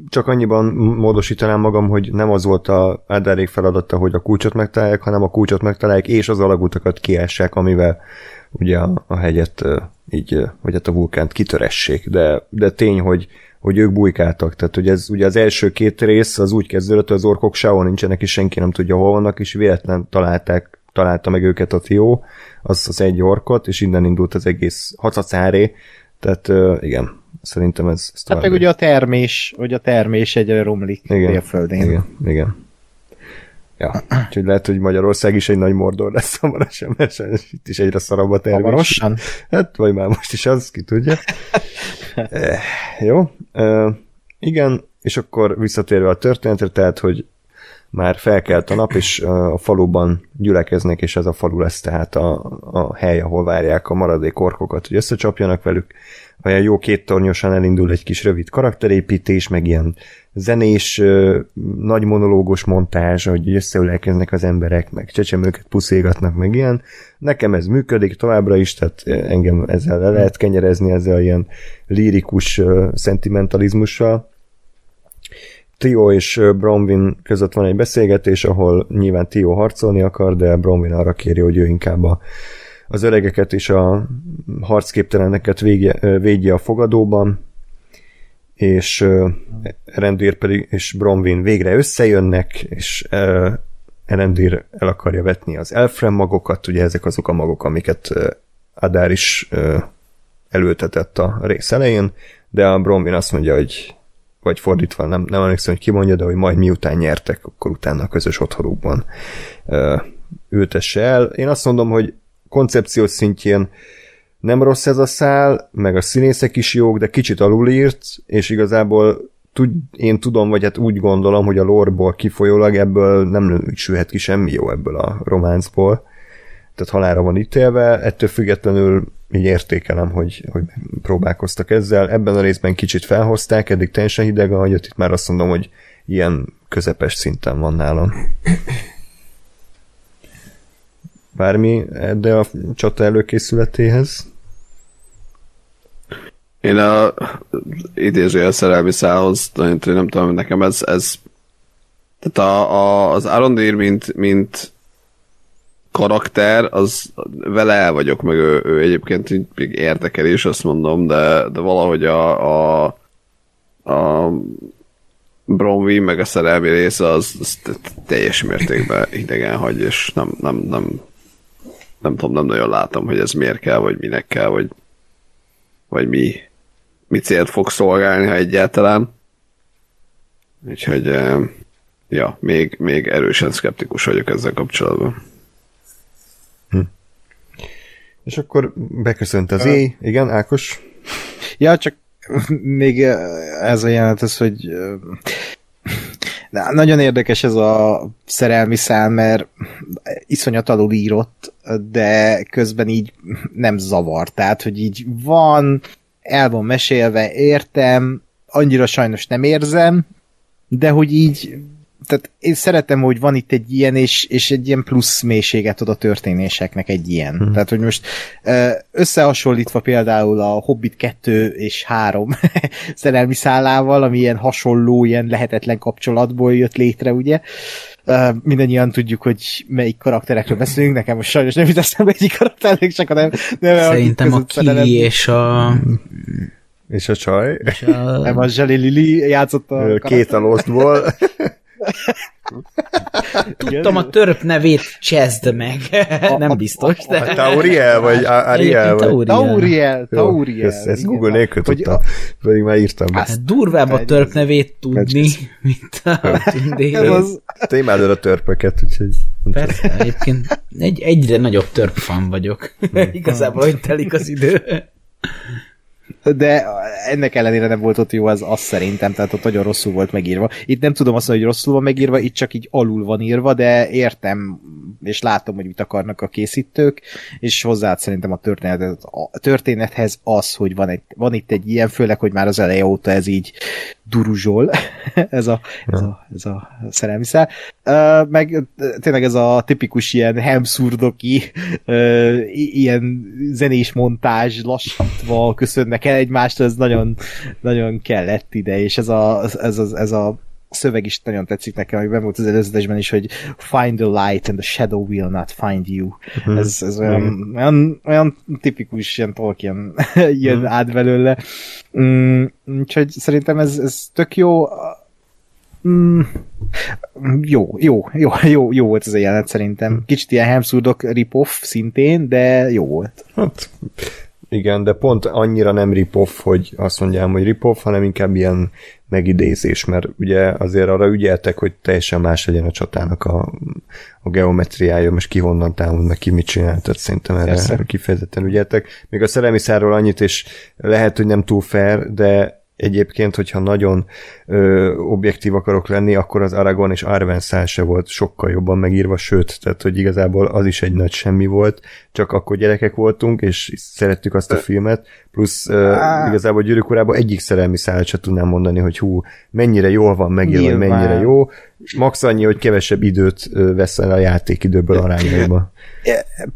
Csak annyiban módosítanám magam, hogy nem az volt a Elderék feladata, hogy a kulcsot megtalálják, hanem a kulcsot megtalálják, és az alagutakat kiessek, amivel ugye a, a hegyet így, vagy hát a vulkánt kitoressék. De, de tény, hogy hogy ők bujkáltak. Tehát, hogy ez ugye az első két rész az úgy kezdődött, hogy az orkok sehol nincsenek, és senki nem tudja, hol vannak, és véletlen találták, találta meg őket a Tió, az az egy orkot, és innen indult az egész hacacáré. Tehát uh, igen, szerintem ez, ez Hát meg ugye a termés, hogy a termés egyre romlik igen, a földén. Igen, igen. Ja, úgyhogy lehet, hogy Magyarország is egy nagy mordor lesz hamarosan, mert itt is egyre szarabb a termés. Hamarosan? Hát, vagy már most is az, ki tudja. e, jó. E, igen, és akkor visszatérve a történetre, tehát, hogy már felkelt a nap, és a faluban gyülekeznek, és ez a falu lesz tehát a, a hely, ahol várják a maradék orkokat, hogy összecsapjanak velük. Olyan jó két tornyosan elindul egy kis rövid karakterépítés, meg ilyen zenés, nagy monológos montázs, hogy összeülelkeznek az emberek, meg csecsemőket puszégatnak, meg ilyen. Nekem ez működik továbbra is, tehát engem ezzel le lehet kenyerezni, ezzel ilyen lírikus szentimentalizmussal. Tio és Bronwyn között van egy beszélgetés, ahol nyilván Tio harcolni akar, de Bronwyn arra kéri, hogy ő inkább a, az öregeket és a harcképteleneket végje, védje a fogadóban, és Erendir pedig és Bronwyn végre összejönnek, és Erendir el akarja vetni az Elfrem magokat, ugye ezek azok a magok, amiket Adár is elültetett a rész elején, de a Bronwyn azt mondja, hogy vagy fordítva, nem, nem emlékszem, hogy ki mondja, de hogy majd miután nyertek, akkor utána a közös otthonukban ültesse el. Én azt mondom, hogy koncepciós szintjén nem rossz ez a szál, meg a színészek is jók, de kicsit alulírt, és igazából tud, én tudom, vagy hát úgy gondolom, hogy a lorból kifolyólag ebből nem sülhet ki semmi jó ebből a románcból. Tehát halára van ítélve, ettől függetlenül így értékelem, hogy, hogy próbálkoztak ezzel. Ebben a részben kicsit felhozták, eddig teljesen hideg a itt már azt mondom, hogy ilyen közepes szinten van nálam. Bármi de a csata előkészületéhez? Én a idézőjel szerelmi szához, nem tudom, nekem ez, ez tehát a, a, az Arondir, mint, mint karakter, az vele el vagyok, meg ő, ő egyébként még érdekel is, azt mondom, de, de valahogy a, a, a Bromwy, meg a szerelmi része az, az teljes mértékben idegen hagy, és nem, nem, nem, nem tudom, nem nagyon látom, hogy ez miért kell, vagy minek kell, vagy, vagy mi, mi célt fog szolgálni, ha egyáltalán. Úgyhogy, eh, ja, még, még erősen szkeptikus vagyok ezzel kapcsolatban. És akkor beköszönt az éj. Igen, Ákos? Ja, csak még ez a jelent az, hogy Na, nagyon érdekes ez a szerelmi szál, mert iszonyat alul írott, de közben így nem zavar. Tehát, hogy így van, el van mesélve, értem, annyira sajnos nem érzem, de hogy így tehát én szeretem, hogy van itt egy ilyen, és, és egy ilyen plusz mélységet ad a történéseknek egy ilyen. Hmm. Tehát, hogy most összehasonlítva például a Hobbit 2 és 3 szerelmi szállával, ami ilyen hasonló, ilyen lehetetlen kapcsolatból jött létre, ugye, Uh, mindannyian tudjuk, hogy melyik karakterekről beszélünk, nekem most sajnos nem jut eszembe egyik karakternek, csak a nem, nem Szerintem a Kili és a... És a csaj. És a... Nem, a Zseli Lili játszott a Két a Lostból. Tudtam a törp nevét, csezd meg. Nem biztos, de... A Tauriel, vagy Ariel? Vagy... Tauriel, Tauriel. Jó, ezt Google nélkül tudtam, pedig már írtam. Hát durvább a törp nevét tudni, mint a tündéről. Te imádod a törpöket, úgyhogy... Persze, egyébként egy, egyre nagyobb törp fan vagyok. Igazából, hogy telik az idő de ennek ellenére nem volt ott jó, az az szerintem, tehát ott nagyon rosszul volt megírva. Itt nem tudom azt mondani, hogy rosszul van megírva, itt csak így alul van írva, de értem, és látom, hogy mit akarnak a készítők, és hozzá szerintem a, történet, a történethez az, hogy van, egy, van itt egy ilyen, főleg, hogy már az eleje óta ez így duruzsol, ez, a, ez, a, ez a szerelmi szál. Meg tényleg ez a tipikus ilyen hemszurdoki, ilyen zenés montázs lassítva köszönnek el egymást, ez nagyon, nagyon kellett ide, és ez a, ez, a, ez a szöveg is nagyon tetszik nekem, hogy volt az előzetesben is, hogy find the light and the shadow will not find you. Uh-huh. Ez, ez olyan, uh-huh. olyan, olyan tipikus, ilyen Tolkien jön uh-huh. át belőle. Mm, úgyhogy szerintem ez, ez tök jó. Mm, jó, jó, jó, jó, jó volt ez a jelenet szerintem. Kicsit ilyen Hemsurdok rip-off szintén, de jó volt. Hát, igen, de pont annyira nem rip-off, hogy azt mondjam, hogy rip-off, hanem inkább ilyen megidézés, mert ugye azért arra ügyeltek, hogy teljesen más legyen a csatának a, a geometriája, most ki honnan támad, meg ki mit csinál, tehát szerintem erre Persze. kifejezetten ügyeltek. Még a szellemi szárról annyit, és lehet, hogy nem túl fair, de egyébként, hogyha nagyon ö, objektív akarok lenni, akkor az Aragon és Arwen szál se volt sokkal jobban megírva, sőt, tehát hogy igazából az is egy nagy semmi volt, csak akkor gyerekek voltunk, és szerettük azt a filmet, plusz ö, igazából Gyűrűk urában egyik szerelmi szállat se tudnám mondani, hogy hú, mennyire jól van megírva, mennyire jó, max annyi, hogy kevesebb időt vesz el a játékidőből arányaiba.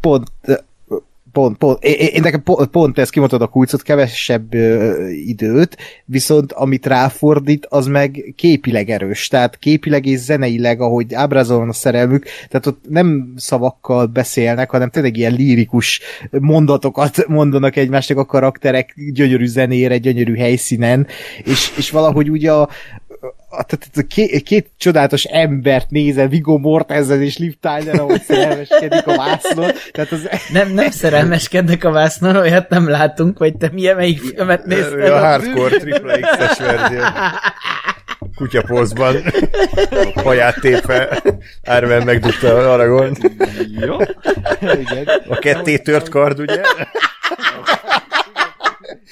Pont pont, pont, én, én nekem pont, pont ezt kimondtad a kulcot, kevesebb ö, időt, viszont amit ráfordít, az meg képileg erős, tehát képileg és zeneileg, ahogy ábrázolon a szerelmük, tehát ott nem szavakkal beszélnek, hanem tényleg ilyen lírikus mondatokat mondanak egymásnak a karakterek gyönyörű zenére, gyönyörű helyszínen, és, és valahogy ugye a, tehát a két, két csodálatos embert nézel, Viggo Mortensen és Liv Tyler, ahogy szerelmeskedik a vásznon. Tehát az... Nem, nem szerelmeskednek a vásznon, olyat nem látunk, vagy te milyen melyik filmet nézted? A hardcore triple X-es verzió. Kutyapózban. Haját tépve. Árven megdugta Aragon. Jó. Igen. A ketté tört kard, ugye?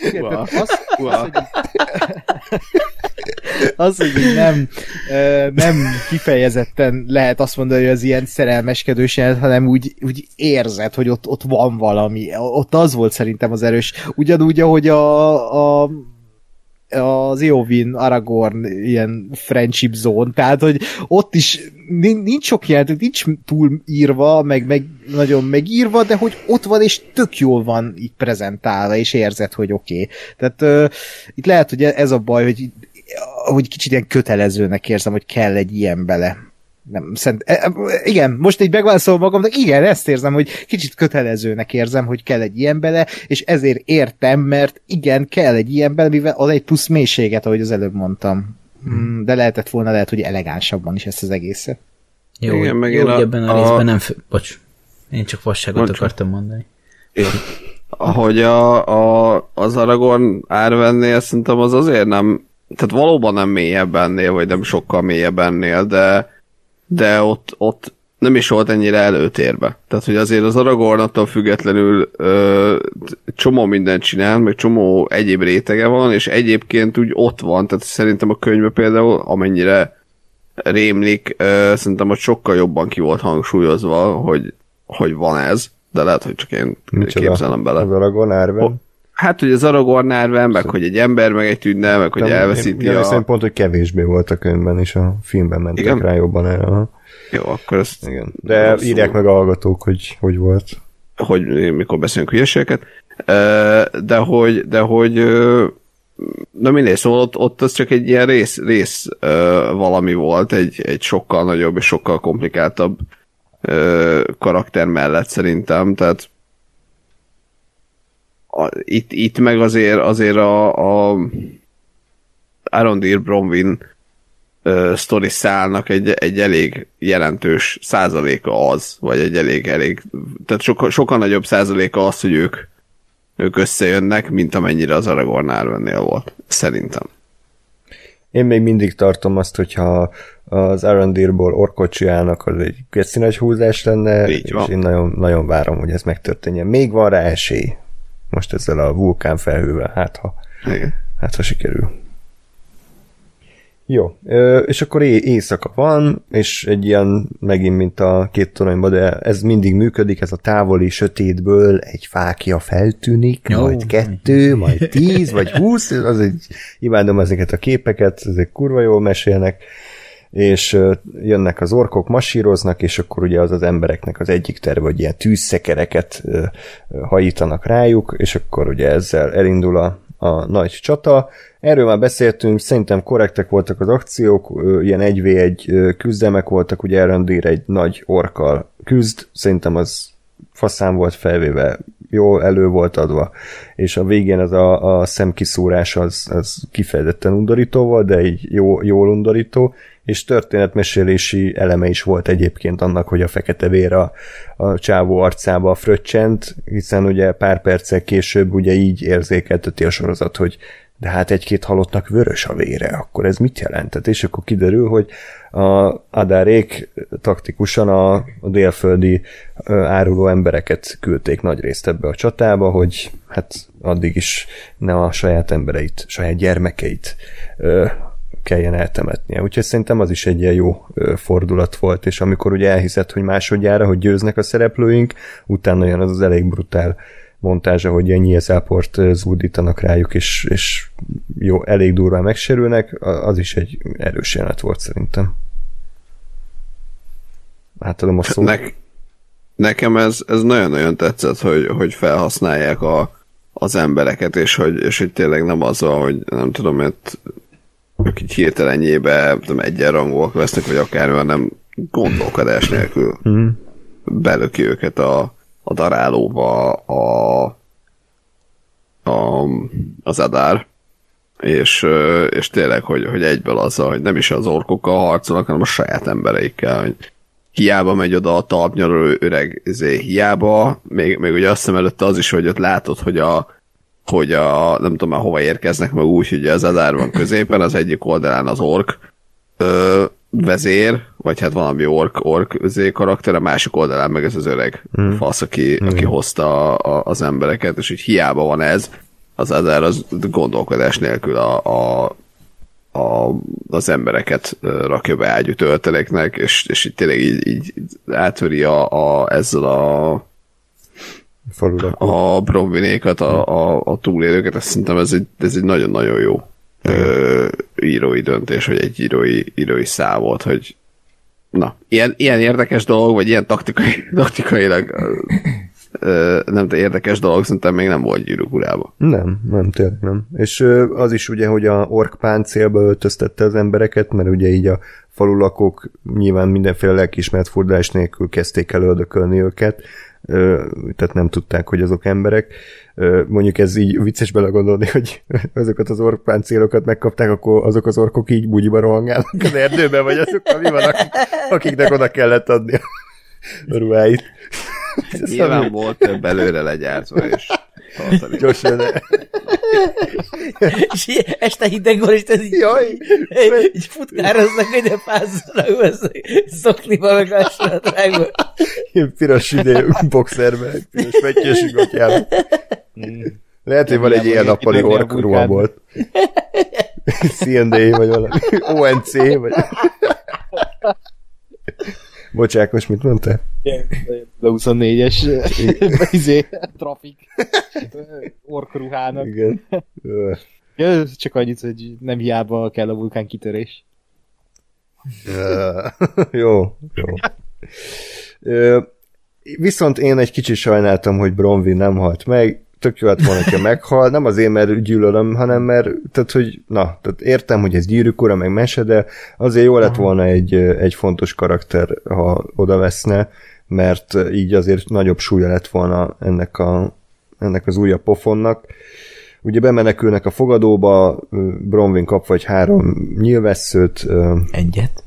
Igen, az, az, hogy az, hogy nem, nem kifejezetten lehet azt mondani, hogy az ilyen szerelmeskedős hanem úgy, úgy érzed, hogy ott, ott van valami. Ott az volt szerintem az erős. Ugyanúgy, ahogy a, a az Eowyn Aragorn ilyen friendship zone, tehát hogy ott is nincs sok jelentő, nincs túl írva, meg, meg nagyon megírva, de hogy ott van, és tök jól van így prezentálva, és érzed, hogy oké. Okay. Tehát uh, itt lehet, hogy ez a baj, hogy, hogy kicsit ilyen kötelezőnek érzem, hogy kell egy ilyen bele nem, szent, e, e, igen, most így megválaszolom magamnak, igen, ezt érzem, hogy kicsit kötelezőnek érzem, hogy kell egy ilyen bele, és ezért értem, mert igen, kell egy ilyen bele, mivel az egy plusz mélységet, ahogy az előbb mondtam. Hmm, de lehetett volna lehet, hogy elegánsabban is ezt az egészet. Jó, igen, meg jó, a, ebben a, a részben nem... Fő... Bocs, én csak vasságot Mondjuk. akartam mondani. Én. Ahogy a, a, az Aragorn árvennél szerintem az azért nem, tehát valóban nem mélyebb ennél, vagy nem sokkal mélyebb ennél, de de ott, ott nem is volt ennyire előtérbe. Tehát, hogy azért az Aragorn attól függetlenül ö, csomó mindent csinál, meg csomó egyéb rétege van, és egyébként úgy ott van, tehát szerintem a könyvben például, amennyire rémlik, ö, szerintem hogy sokkal jobban ki volt hangsúlyozva, hogy, hogy van ez, de lehet, hogy csak én Micsoda? képzelem bele. Az Aragorn árven? Hát, hogy az Aragorn árven, meg hogy egy ember meg egy tűnne, meg hogy elveszíti én, a... Én pont, hogy kevésbé volt a könyvben, és a filmben mentek Igen? rá jobban erre. Jó, akkor ezt... Igen. De írják szó. meg a hallgatók, hogy hogy volt. Hogy mikor beszélünk hülyeségeket. De hogy, de hogy na mindegy, szóval ott, ott az csak egy ilyen rész, rész valami volt, egy, egy sokkal nagyobb és sokkal komplikáltabb karakter mellett szerintem, tehát a, itt, itt meg azért, azért a, a Arondir Bromwin uh, sztori szálnak egy, egy elég jelentős százaléka az, vagy egy elég, elég, tehát sokkal, sokkal nagyobb százaléka az, hogy ők, ők összejönnek, mint amennyire az Aragorn Arwennél volt, szerintem. Én még mindig tartom azt, hogyha az Arondirból orkot csinálnak, az egy geci nagy húzás lenne, és én nagyon, nagyon várom, hogy ez megtörténjen. Még van rá esély, most ezzel a vulkán felhővel, hát ha, Igen. hát ha sikerül. Jó, és akkor éjszaka van, és egy ilyen, megint mint a két toronyban, de ez mindig működik, ez a távoli sötétből egy fákja feltűnik, Jó. majd kettő, majd tíz, vagy húsz, az egy, imádom ezeket a képeket, ezek kurva jól mesélnek, és jönnek az orkok, masíroznak, és akkor ugye az az embereknek az egyik terve, hogy ilyen tűzszekereket hajítanak rájuk, és akkor ugye ezzel elindul a, a nagy csata. Erről már beszéltünk, szerintem korrektek voltak az akciók, ilyen 1v1 küzdelmek voltak, ugye Elrondír egy nagy orkkal küzd, szerintem az faszán volt felvéve, jó elő volt adva, és a végén az a, a szemkiszúrás az, az kifejezetten undorító volt, de egy jó, jól undorító, és történetmesélési eleme is volt egyébként annak, hogy a fekete vér a, a csávó arcába fröccsent, hiszen ugye pár perccel később ugye így érzékelteti a sorozat, hogy de hát egy-két halottnak vörös a vére, akkor ez mit jelentett? És akkor kiderül, hogy a Adárék taktikusan a, a délföldi áruló embereket küldték nagy részt ebbe a csatába, hogy hát addig is ne a saját embereit, saját gyermekeit kelljen eltemetnie. Úgyhogy szerintem az is egy ilyen jó fordulat volt, és amikor ugye elhiszed, hogy másodjára, hogy győznek a szereplőink, utána jön az az elég brutál montázsa, hogy ilyen nyílszáport zúdítanak rájuk, és, és jó, elég durván megsérülnek, az is egy erős jelenet volt szerintem. Átadom a szót. Ne, nekem ez, ez nagyon-nagyon tetszett, hogy, hogy felhasználják a, az embereket, és hogy, és hogy tényleg nem az, hogy nem tudom, mert ők így hirtelenjébe tudom, egyenrangúak lesznek, vagy akár nem gondolkodás nélkül mm. belöki őket a, a darálóba a, a, az adár, és, és tényleg, hogy, hogy egyből azzal, hogy nem is az orkokkal harcolnak, hanem a saját embereikkel, hogy hiába megy oda a talpnyaró öreg, ezért hiába, még, még ugye azt hiszem előtte az is, hogy ott látod, hogy a, hogy a, nem tudom már hova érkeznek meg úgy, hogy az Adár van középen, az egyik oldalán az ork ö, vezér, vagy hát valami ork, ork karakter, a másik oldalán meg ez az öreg hmm. fasz, aki, hmm. aki hozta a, a, az embereket, és hogy hiába van ez, az Adár az gondolkodás nélkül a, a a, az embereket rakja be ágyú tölteléknek, és, és itt tényleg így, így átveri a, a, ezzel a Falulakó. a bronvinékat, a, a, a túlélőket, azt szerintem ez egy, ez egy nagyon-nagyon jó ö, írói döntés, vagy egy írói, írói szám volt, hogy na, ilyen, ilyen érdekes dolog, vagy ilyen taktikai, taktikailag nem de érdekes dolog, szerintem még nem volt gyűrűk urába. Nem, nem, tényleg nem. És az is ugye, hogy a ork páncélba öltöztette az embereket, mert ugye így a falulakók nyilván mindenféle lelkiismert fordulás nélkül kezdték el öldökölni őket, tehát nem tudták, hogy azok emberek. Mondjuk ez így vicces belegondolni, hogy azokat az orkpáncélokat megkapták, akkor azok az orkok így bugyiba rohangálnak az erdőben, vagy azok, mi van, akik, akiknek oda kellett adni a ruháit. Nyilván volt több előre legyártva, és tartani. Gyorsan. és este hideg van, és ez így, Jaj, így futkároznak, hogy de pázznak, szokniba meg a. Ilyen piros idő boxerben, piros fettyes gatyában. Lehet, hogy van egy ilyen nappali ork volt. CND, vagy valami. ONC, vagy... Bocsákos, mit mondtál? A 24-es izé, trafik orkruhának. Igen. Ja, csak annyit, hogy nem hiába kell a vulkán kitörés. jó, jó. Viszont én egy kicsit sajnáltam, hogy Bronwyn nem halt meg, tök jó lett volna, ha meghal, nem azért, mert gyűlölöm, hanem mert, tehát, hogy, na, tehát értem, hogy ez gyűrűk ura, meg mese, de azért jó lett volna egy, egy fontos karakter, ha oda veszne, mert így azért nagyobb súlya lett volna ennek, a, ennek az újabb pofonnak. Ugye bemenekülnek a fogadóba, Bronwyn kap vagy három nyilvesszőt. Egyet?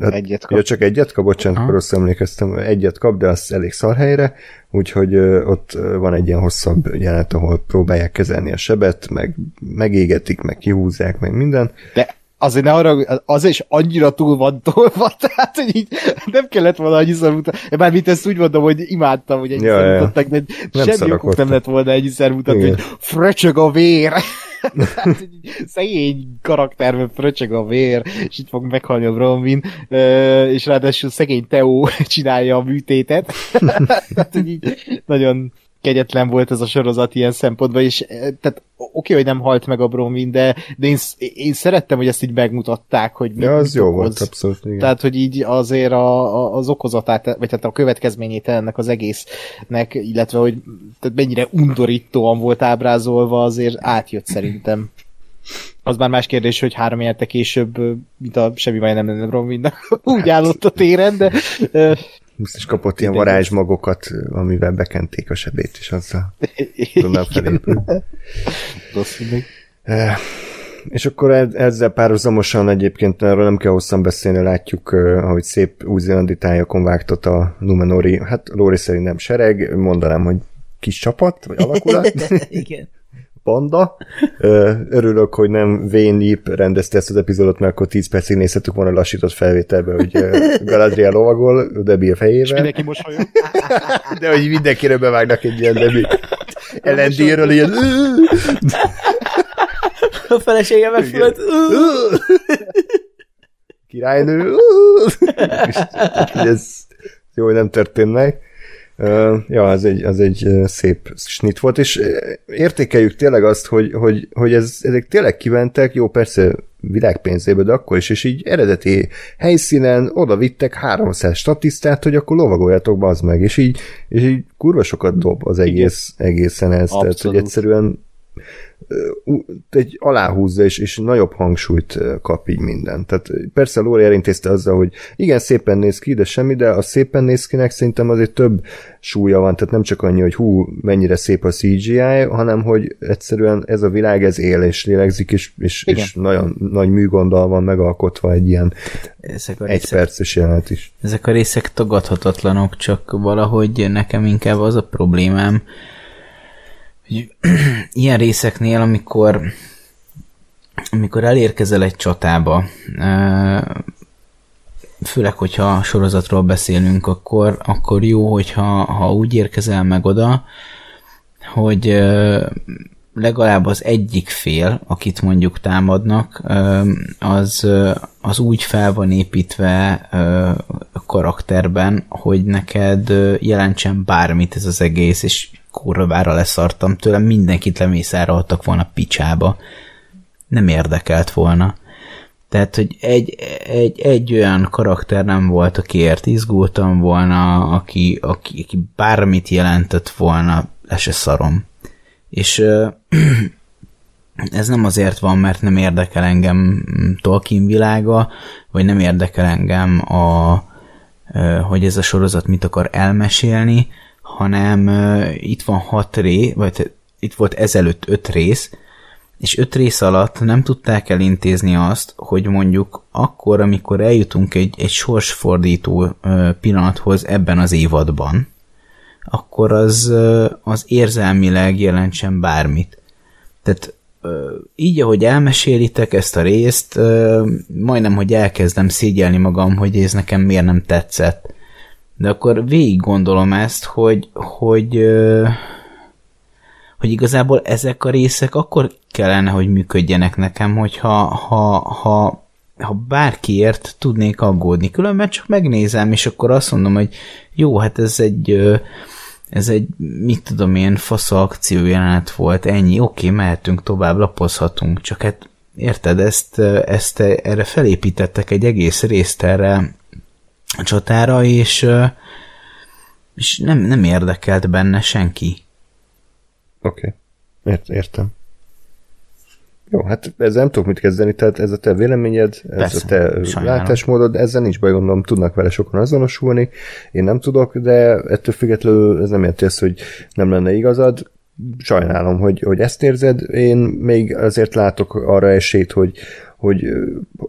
Hát, egyet kap. Ja, csak egyet kap, bocsánat, akkor rossz emlékeztem, egyet kap, de az elég szar helyre, úgyhogy ott van egy ilyen hosszabb jelenet, ahol próbálják kezelni a sebet, meg megégetik, meg kihúzzák, meg minden. De azért ne arra, az is annyira túl van tolva, tehát hogy így nem kellett volna annyiszor mutatni. Bármint ezt úgy mondom, hogy imádtam, hogy ennyiszer ja, mutatták, de nem semmi okuk nem lett volna ennyiszer mutatni, hogy fröcsög a vér. szegény karakterben fröcsög a vér, és itt fog meghalni a Bronwyn, és ráadásul szegény Teó csinálja a műtétet. tehát, így nagyon kegyetlen volt ez a sorozat ilyen szempontból, és eh, tehát oké, okay, hogy nem halt meg a Bronwyn, de, de én, én szerettem, hogy ezt így megmutatták, hogy mit, ja, az mit jó okoz. volt, abszolút, igen. Tehát, hogy így azért a, a, az okozatát, vagy hát a következményét ennek az egésznek, illetve, hogy tehát mennyire undorítóan volt ábrázolva, azért átjött szerintem. Az már más kérdés, hogy három érte később, mint a semmi baj nem lenne Bronwynnak, úgy állott a téren, de biztos kapott ilyen varázsmagokat, amivel bekenték a sebét, és azzal tudom felépül. Eh, és akkor ezzel párhuzamosan egyébként erről nem kell hosszan beszélni, látjuk, eh, ahogy szép új-zélandi tájakon vágtott a Numenori, hát Lóri szerint nem sereg, mondanám, hogy kis csapat, vagy alakulat. Igen panda. Örülök, hogy nem Wayne Yip rendezte ezt az epizódot, mert akkor 10 percig nézhetük volna lassított felvételbe, hogy Galadriel lovagol, Debbie a fejével. És mindenki mosolyog. De hogy mindenkire bevágnak egy ilyen Debbie. Ellendíről ilyen... A felesége megfülött. Királynő. ez jó, hogy nem történt meg. Ja, az egy, az egy szép snit volt, és értékeljük tényleg azt, hogy, hogy, hogy ez, ezek tényleg kiventek, jó, persze világpénzébe, de akkor is, és így eredeti helyszínen oda vittek 300 statisztát, hogy akkor lovagoljatok bazd meg, és így, és így kurva sokat dob az egész, egészen ez, Abszolút. tehát hogy egyszerűen egy aláhúzza, és, és nagyobb hangsúlyt kap így minden. Tehát persze Lóri elintézte azzal, hogy igen, szépen néz ki, de semmi, de a szépen néz kinek szerintem azért több súlya van, tehát nem csak annyi, hogy hú, mennyire szép a CGI, hanem hogy egyszerűen ez a világ, ez él és lélegzik, és, és, és nagyon nagy műgonddal van megalkotva egy ilyen ezek a részek, egy perces jelenet is. Ezek a részek tagadhatatlanok, csak valahogy nekem inkább az a problémám, hogy ilyen részeknél, amikor amikor elérkezel egy csatába, főleg, hogyha sorozatról beszélünk, akkor, akkor jó, hogyha ha úgy érkezel meg oda, hogy legalább az egyik fél, akit mondjuk támadnak, az, az úgy fel van építve karakterben, hogy neked jelentsen bármit ez az egész, és kurvára leszartam tőle, mindenkit lemészároltak volna picsába. Nem érdekelt volna. Tehát, hogy egy, egy, egy olyan karakter nem volt, akiért izgultam volna, aki, aki, aki bármit jelentett volna, le se szarom. És ez nem azért van, mert nem érdekel engem Tolkien világa, vagy nem érdekel engem a, hogy ez a sorozat mit akar elmesélni, hanem itt van hat ré, vagy itt volt ezelőtt öt rész, és öt rész alatt nem tudták elintézni azt, hogy mondjuk akkor, amikor eljutunk egy, egy sorsfordító pillanathoz ebben az évadban, akkor az, az érzelmileg jelentsen bármit. Tehát így, ahogy elmesélitek ezt a részt, majdnem, hogy elkezdem szégyelni magam, hogy ez nekem miért nem tetszett. De akkor végig gondolom ezt, hogy, hogy, hogy igazából ezek a részek akkor kellene, hogy működjenek nekem, hogyha ha, ha, ha bárkiért tudnék aggódni. Különben csak megnézem, és akkor azt mondom, hogy jó, hát ez egy ez egy, mit tudom én, fasz akció jelenet volt, ennyi, oké, mehetünk tovább, lapozhatunk, csak hát érted, ezt, ezt erre felépítettek egy egész részt erre a csatára, és, és nem, nem érdekelt benne senki. Oké, okay. Ért, értem. Jó, hát ezzel nem tudok mit kezdeni, tehát ez a te véleményed, ez Persze, a te sajnálom. látásmódod, ezzel nincs baj, gondolom, tudnak vele sokan azonosulni, én nem tudok, de ettől függetlenül ez nem jelenti ezt, hogy nem lenne igazad, sajnálom, hogy, hogy ezt érzed, én még azért látok arra esélyt, hogy, hogy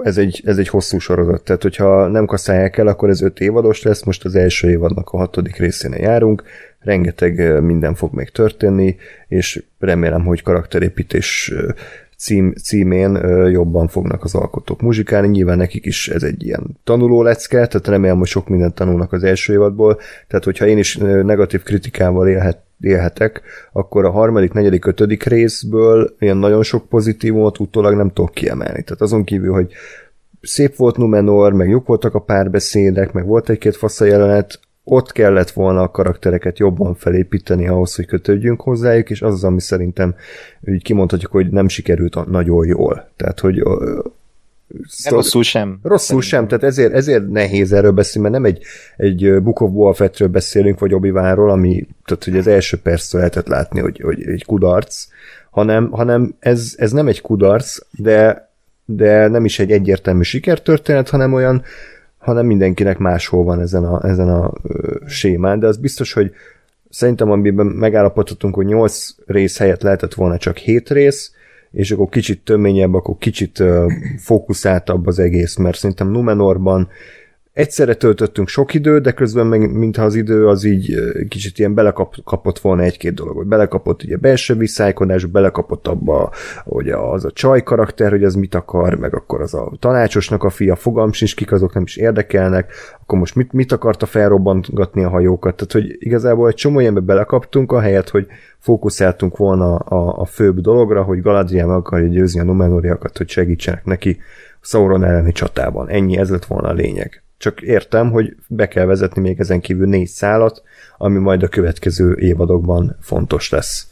ez egy, ez egy hosszú sorozat, tehát hogyha nem kaszálják el, akkor ez öt évados lesz, most az első évadnak a hatodik részén járunk, rengeteg minden fog még történni, és remélem, hogy karakterépítés cím, címén jobban fognak az alkotók muzsikálni. Nyilván nekik is ez egy ilyen tanuló lecke, tehát remélem, hogy sok mindent tanulnak az első évadból. Tehát, hogyha én is negatív kritikával élhet, élhetek, akkor a harmadik, negyedik, ötödik részből ilyen nagyon sok pozitívumot utólag nem tudok kiemelni. Tehát azon kívül, hogy szép volt Numenor, meg jók voltak a párbeszédek, meg volt egy-két fasza jelenet, ott kellett volna a karaktereket jobban felépíteni ahhoz, hogy kötődjünk hozzájuk, és az az, ami szerintem úgy kimondhatjuk, hogy nem sikerült nagyon jól. Tehát, hogy Szó, rosszul sem. Rosszul sem, tehát ezért, ezért nehéz erről beszélni, mert nem egy, egy Book of Boba Fettről beszélünk, vagy obi ami, tehát hogy az első perctől lehetett látni, hogy, hogy egy kudarc, hanem, hanem ez, ez nem egy kudarc, de, de nem is egy egyértelmű sikertörténet, hanem olyan, hanem mindenkinek máshol van ezen a, ezen a ö, sémán, de az biztos, hogy szerintem amiben megállapodhatunk, hogy 8 rész helyett lehetett volna csak 7 rész, és akkor kicsit töményebb, akkor kicsit fókuszáltabb az egész, mert szerintem Numenorban egyszerre töltöttünk sok időt, de közben meg mintha az idő az így kicsit ilyen belekapott volna egy-két dolog, hogy belekapott ugye belső visszájkodás, belekapott abba, hogy az a csaj karakter, hogy az mit akar, meg akkor az a tanácsosnak a fia, fogam sincs kik, azok nem is érdekelnek, akkor most mit, mit akarta felrobbangatni a hajókat, tehát hogy igazából egy csomó ilyenbe belekaptunk, ahelyett, hogy fókuszáltunk volna a, a főbb dologra, hogy Galadriel meg akarja győzni a Numenoriakat, hogy segítsenek neki Sauron elleni csatában. Ennyi, ez lett volna a lényeg. Csak értem, hogy be kell vezetni még ezen kívül négy szálat, ami majd a következő évadokban fontos lesz.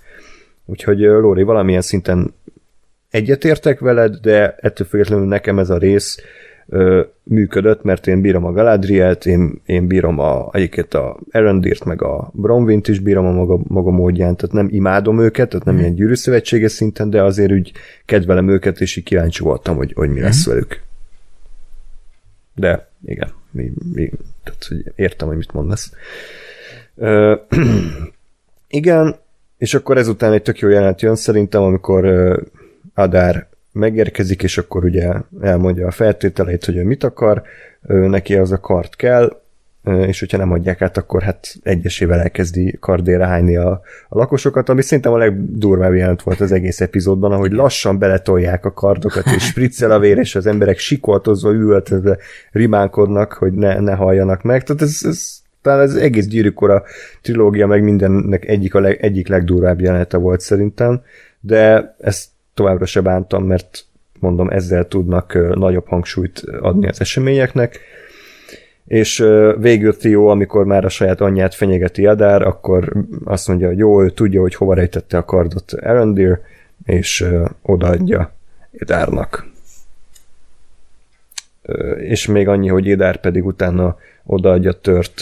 Úgyhogy Lóri, valamilyen szinten egyetértek veled, de ettől függetlenül nekem ez a rész ö, működött, mert én bírom a Galadrielt, én, én bírom a, egyiket a Erendirt, meg a Bronwyn-t is bírom a maga, maga módján, tehát nem imádom őket, tehát nem mm. ilyen gyűrűszövetséges szinten, de azért úgy kedvelem őket, és így kíváncsi voltam, hogy, hogy mi lesz mm. velük. De igen, mi, mi, tehát, hogy értem, hogy mit mondasz. Ö, igen, és akkor ezután egy tök jó jelenet jön szerintem, amikor Adár megérkezik, és akkor ugye elmondja a feltételeit, hogy ő mit akar, neki az a kart kell, és hogyha nem adják át, akkor hát egyesével elkezdi kardéra hányni a, a lakosokat, ami szerintem a legdurvább jelent volt az egész epizódban, ahogy lassan beletolják a kardokat, és spriccel a vér, és az emberek sikoltozva, üvöltözve rimánkodnak, hogy ne, ne halljanak meg. Tehát ez, ez talán az egész gyűrűkora trilógia meg mindennek egyik a leg, egyik legdurvább jelenete volt szerintem. de ezt továbbra se bántam, mert mondom, ezzel tudnak nagyobb hangsúlyt adni az eseményeknek, és végül Theo, amikor már a saját anyját fenyegeti Adár, akkor azt mondja, hogy jó, ő tudja, hogy hova rejtette a kardot Arendir, és odaadja Edárnak. És még annyi, hogy Edár pedig utána odaadja tört,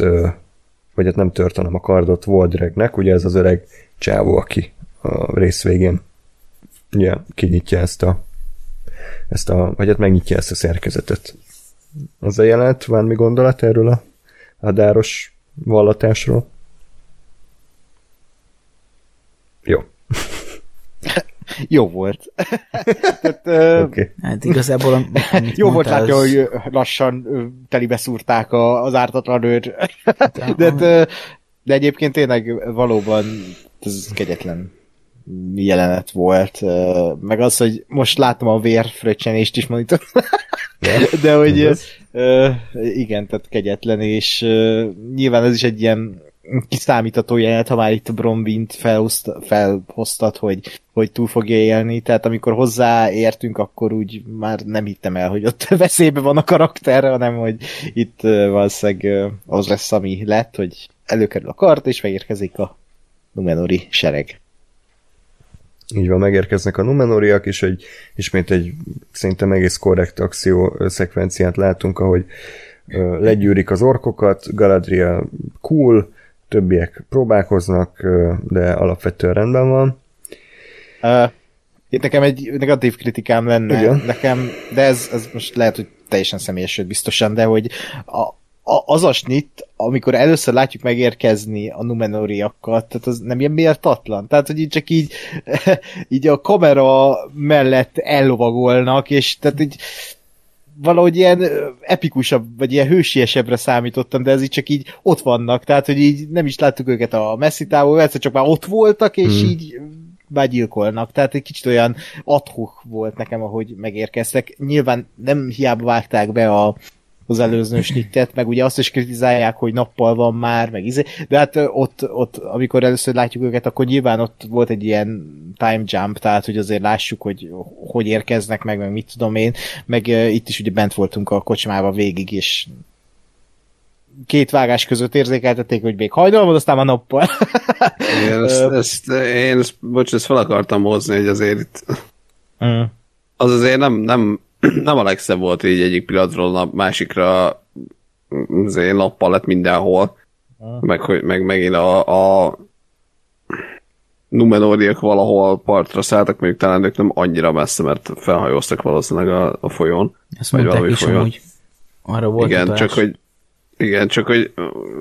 vagy hát nem tört, hanem a kardot Voldregnek, ugye ez az öreg csávó, aki a rész végén ugye, kinyitja ezt a, ezt a, vagy hát megnyitja ezt a szerkezetet. Az a jelent, van mi gondolat erről a adáros vallatásról? Jó. Jó volt. Tehát, okay. Hát igazából Jó volt látni, az... hogy lassan telibe szúrták az ártatlan őt. de, de, de egyébként tényleg valóban ez kegyetlen jelenet volt, meg az, hogy most látom a vérfröccsenést is monitor. De hogy igen, tehát kegyetlen, és nyilván ez is egy ilyen kiszámítható jelenet, ha már itt a Brombint felhoztat, hogy, hogy túl fogja élni, tehát amikor hozzáértünk, akkor úgy már nem hittem el, hogy ott veszélybe van a karakter, hanem hogy itt valószínűleg az lesz, ami lett, hogy előkerül a kart, és megérkezik a Numenori sereg. Így van, megérkeznek a Numenoriak, és egy, ismét egy szerintem egész korrekt akció szekvenciát látunk, ahogy legyűrik az orkokat, Galadriel cool, többiek próbálkoznak, de alapvetően rendben van. Uh, itt nekem egy negatív kritikám lenne, Igen. nekem, de ez, ez most lehet, hogy teljesen személyes, biztosan, de hogy a, az a snit, amikor először látjuk megérkezni a Numenoriakat, tehát az nem ilyen méltatlan. Tehát, hogy így csak így, így a kamera mellett ellovagolnak, és tehát így valahogy ilyen epikusabb, vagy ilyen hősiesebbre számítottam, de ez így csak így ott vannak, tehát, hogy így nem is láttuk őket a messzi távol, egyszer csak már ott voltak, és hmm. így már gyilkolnak. Tehát egy kicsit olyan adhok volt nekem, ahogy megérkeztek. Nyilván nem hiába vágták be a, az előző snittet, meg ugye azt is kritizálják, hogy nappal van már, meg izé, de hát ott, ott, amikor először látjuk őket, akkor nyilván ott volt egy ilyen time jump, tehát hogy azért lássuk, hogy hogy érkeznek meg, meg mit tudom én, meg uh, itt is ugye bent voltunk a kocsmába végig, és két vágás között érzékeltették, hogy még hajnal van, aztán a nappal. Igen, ezt, ezt, én ezt, bocs, ezt fel akartam hozni, hogy azért itt mm. az azért nem, nem nem a legszebb volt így egyik pillanatról a másikra azért nappal lett mindenhol. Ah. Meg, hogy, meg megint a, a Numenóriak valahol partra szálltak, mondjuk talán ők nem annyira messze, mert felhajóztak valószínűleg a, a folyón. Ezt vagy mondták is folyón. Amúgy. Arra volt Igen, csak hogy igen, csak hogy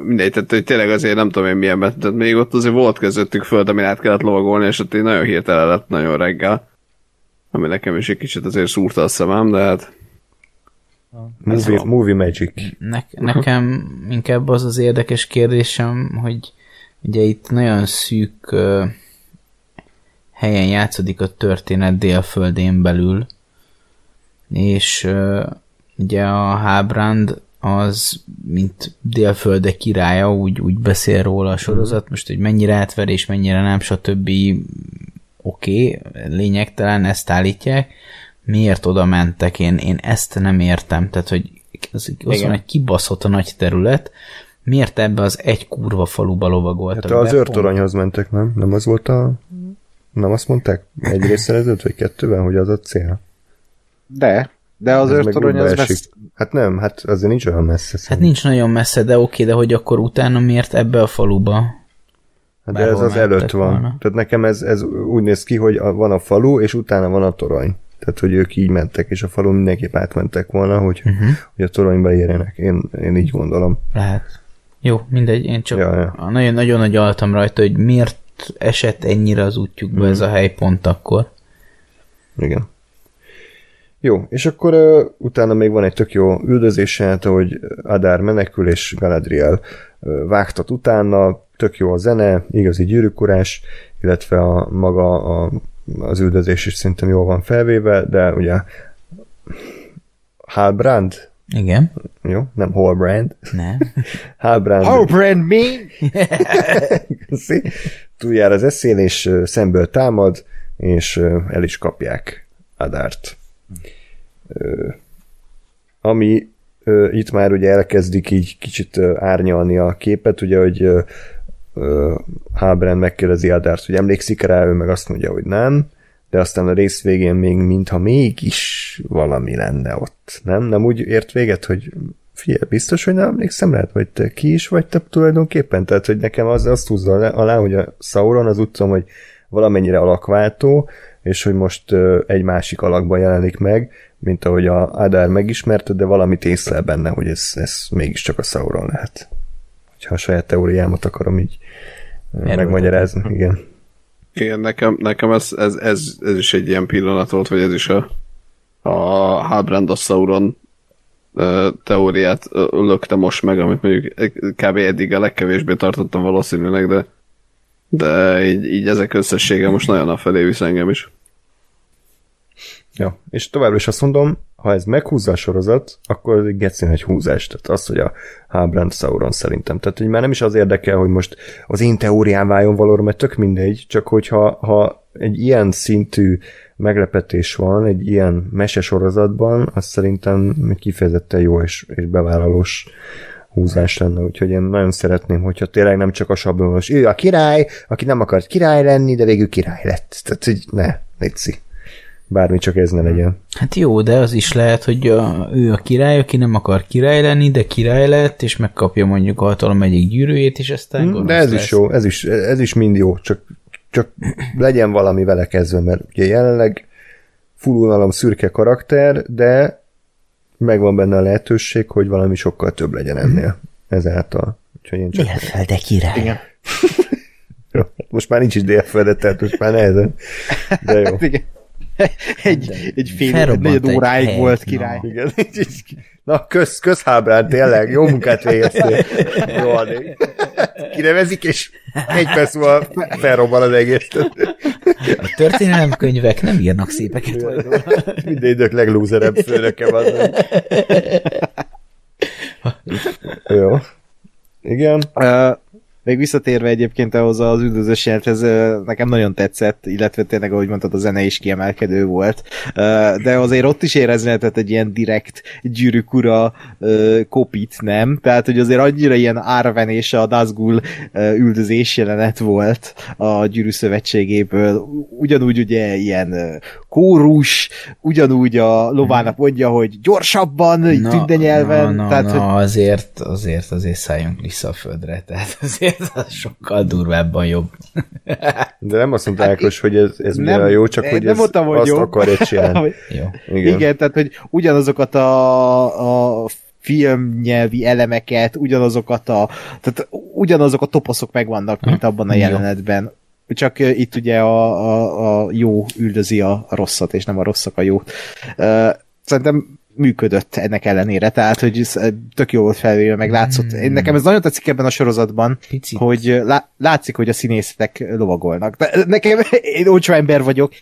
mindegy, tehát hogy tényleg azért nem tudom én milyen, tehát még ott azért volt közöttük föld, amin át kellett lovagolni, és ott én nagyon hirtelen lett nagyon reggel ami nekem is egy kicsit azért szúrta a szemem, de hát... Movie, a... movie magic. Ne, nekem inkább az az érdekes kérdésem, hogy ugye itt nagyon szűk uh, helyen játszódik a történet délföldén belül, és uh, ugye a Hábrand az, mint délfölde királya, úgy, úgy beszél róla a sorozat, most, hogy mennyire átverés, mennyire nem, stb oké, okay, lényegtelen, ezt állítják, miért oda mentek, én, én ezt nem értem, tehát, hogy az, az van egy kibaszott a nagy terület, miért ebbe az egy kurva faluba lovagoltak hát az őrtoronyhoz mentek, nem? Nem az volt a... Nem azt mondták egy részszerezőt, vagy kettőben, hogy az a cél? De, de az őrtorony az messze... Hát nem, hát azért nincs olyan messze. Hát nincs nagyon messze, de oké, de hogy akkor utána miért ebbe a faluba? Hát de ez az előtt van. Volna. Tehát nekem ez, ez úgy néz ki, hogy van a falu, és utána van a torony. Tehát, hogy ők így mentek, és a falu mindenképp átmentek volna, hogy, uh-huh. hogy a toronyba érjenek. Én, én így gondolom. Lehet. Jó, mindegy, én csak ja, ja. nagyon-nagyon nagy altam rajta, hogy miért esett ennyire az útjukba uh-huh. ez a helypont akkor. Igen. Jó, és akkor uh, utána még van egy tök jó üldözése, hát, hogy Adár menekül, és Galadriel uh, vágtat utána, tök jó a zene, igazi gyűrűkurás, illetve a maga a, az üldözés is szerintem jól van felvéve, de ugye Halbrand? Igen. Jó, nem Holbrand. Nem. Halbrand. Halbrand mi? Túljár az eszén, és szemből támad, és el is kapják Adárt. Ami itt már ugye elkezdik így kicsit árnyalni a képet, ugye, hogy Hábrend megkérdezi Adárt, hogy emlékszik rá, ő meg azt mondja, hogy nem, de aztán a rész végén még mintha mégis valami lenne ott. Nem? Nem úgy ért véget, hogy figyelj, biztos, hogy nem emlékszem rá, vagy te ki is vagy te tulajdonképpen? Tehát, hogy nekem az, azt húzza alá, hogy a Sauron az tudom, hogy valamennyire alakváltó, és hogy most egy másik alakban jelenik meg, mint ahogy a Adár megismerte, de valamit észlel benne, hogy ez, ez mégiscsak a Sauron lehet. Ha a saját teóriámat akarom így Erről megmagyarázni, igen. Igen, nekem, nekem ez, ez, ez, ez, is egy ilyen pillanat volt, vagy ez is a, a Halbrand a Sauron teóriát lökte most meg, amit mondjuk kb. eddig a legkevésbé tartottam valószínűleg, de, de így, így ezek összessége most nagyon a felé visz engem is. Ja, és továbbra is azt mondom, ha ez meghúzza a sorozat, akkor ez egy gecén egy húzás. Tehát az, hogy a Hábrand Sauron szerintem. Tehát hogy már nem is az érdekel, hogy most az én teórián váljon valóra, mert tök mindegy, csak hogyha ha egy ilyen szintű meglepetés van egy ilyen mesesorozatban, az szerintem kifejezetten jó és, és bevállalós húzás lenne, úgyhogy én nagyon szeretném, hogyha tényleg nem csak a sablonos, ő a király, aki nem akart király lenni, de végül király lett. Tehát, hogy ne, létszik bármi csak ez ne legyen. Hát jó, de az is lehet, hogy a, ő a király, aki nem akar király lenni, de király lett, és megkapja mondjuk a hatalom egyik gyűrűjét, és aztán hmm, De ez lesz. is jó, ez is, ez is mind jó, csak, csak legyen valami vele kezdve, mert ugye jelenleg fullunalom szürke karakter, de megvan benne a lehetőség, hogy valami sokkal több legyen ennél ezáltal. Úgyhogy én csak... Délfölde király. Igen. most már nincs is délföldet, tehát most már nehezen. De jó. Igen. Egy, egy fél, egy negyed óráig egy volt király. Na. Igen. Na, köz, közhábrán, tényleg, jó munkát végeztél. Jó, kinevezik, és egy perc múlva felrobban az egész. A történelemkönyvek nem írnak szépeket. Minden idők leglúzerebb főnöke van. Jó. Igen. Uh, még visszatérve egyébként ahhoz az üldözős jelenthez, nekem nagyon tetszett, illetve tényleg, ahogy mondtad, a zene is kiemelkedő volt. De azért ott is érezni lehetett egy ilyen direkt gyűrűk ura kopit, nem? Tehát, hogy azért annyira ilyen Arven és a Nazgul üldözés jelenet volt a gyűrű szövetségéből. Ugyanúgy ugye ilyen kórus, ugyanúgy a lovának mondja, hogy gyorsabban, na, tündenyelven. Na, na, tehát, na, hogy... azért, azért, azért szálljunk vissza a földre, tehát azért az sokkal durvábban jobb. De nem azt mondta Ákos, hogy ez, ez nem, jó, csak hogy nem ez mondtam, hogy azt jó. akarja csinálni. jó. Igen. Igen, tehát hogy ugyanazokat a, a filmnyelvi elemeket, ugyanazokat a, tehát ugyanazok a toposzok megvannak, mint abban a jelenetben. Csak itt ugye a, a, a jó üldözi a rosszat, és nem a rosszak a jót. Szerintem működött ennek ellenére, tehát hogy tök jó volt felvéve, meg látszott. Én, nekem ez nagyon tetszik ebben a sorozatban, Picit. hogy lá, látszik, hogy a színészek lovagolnak. De nekem, én olcsó ember vagyok.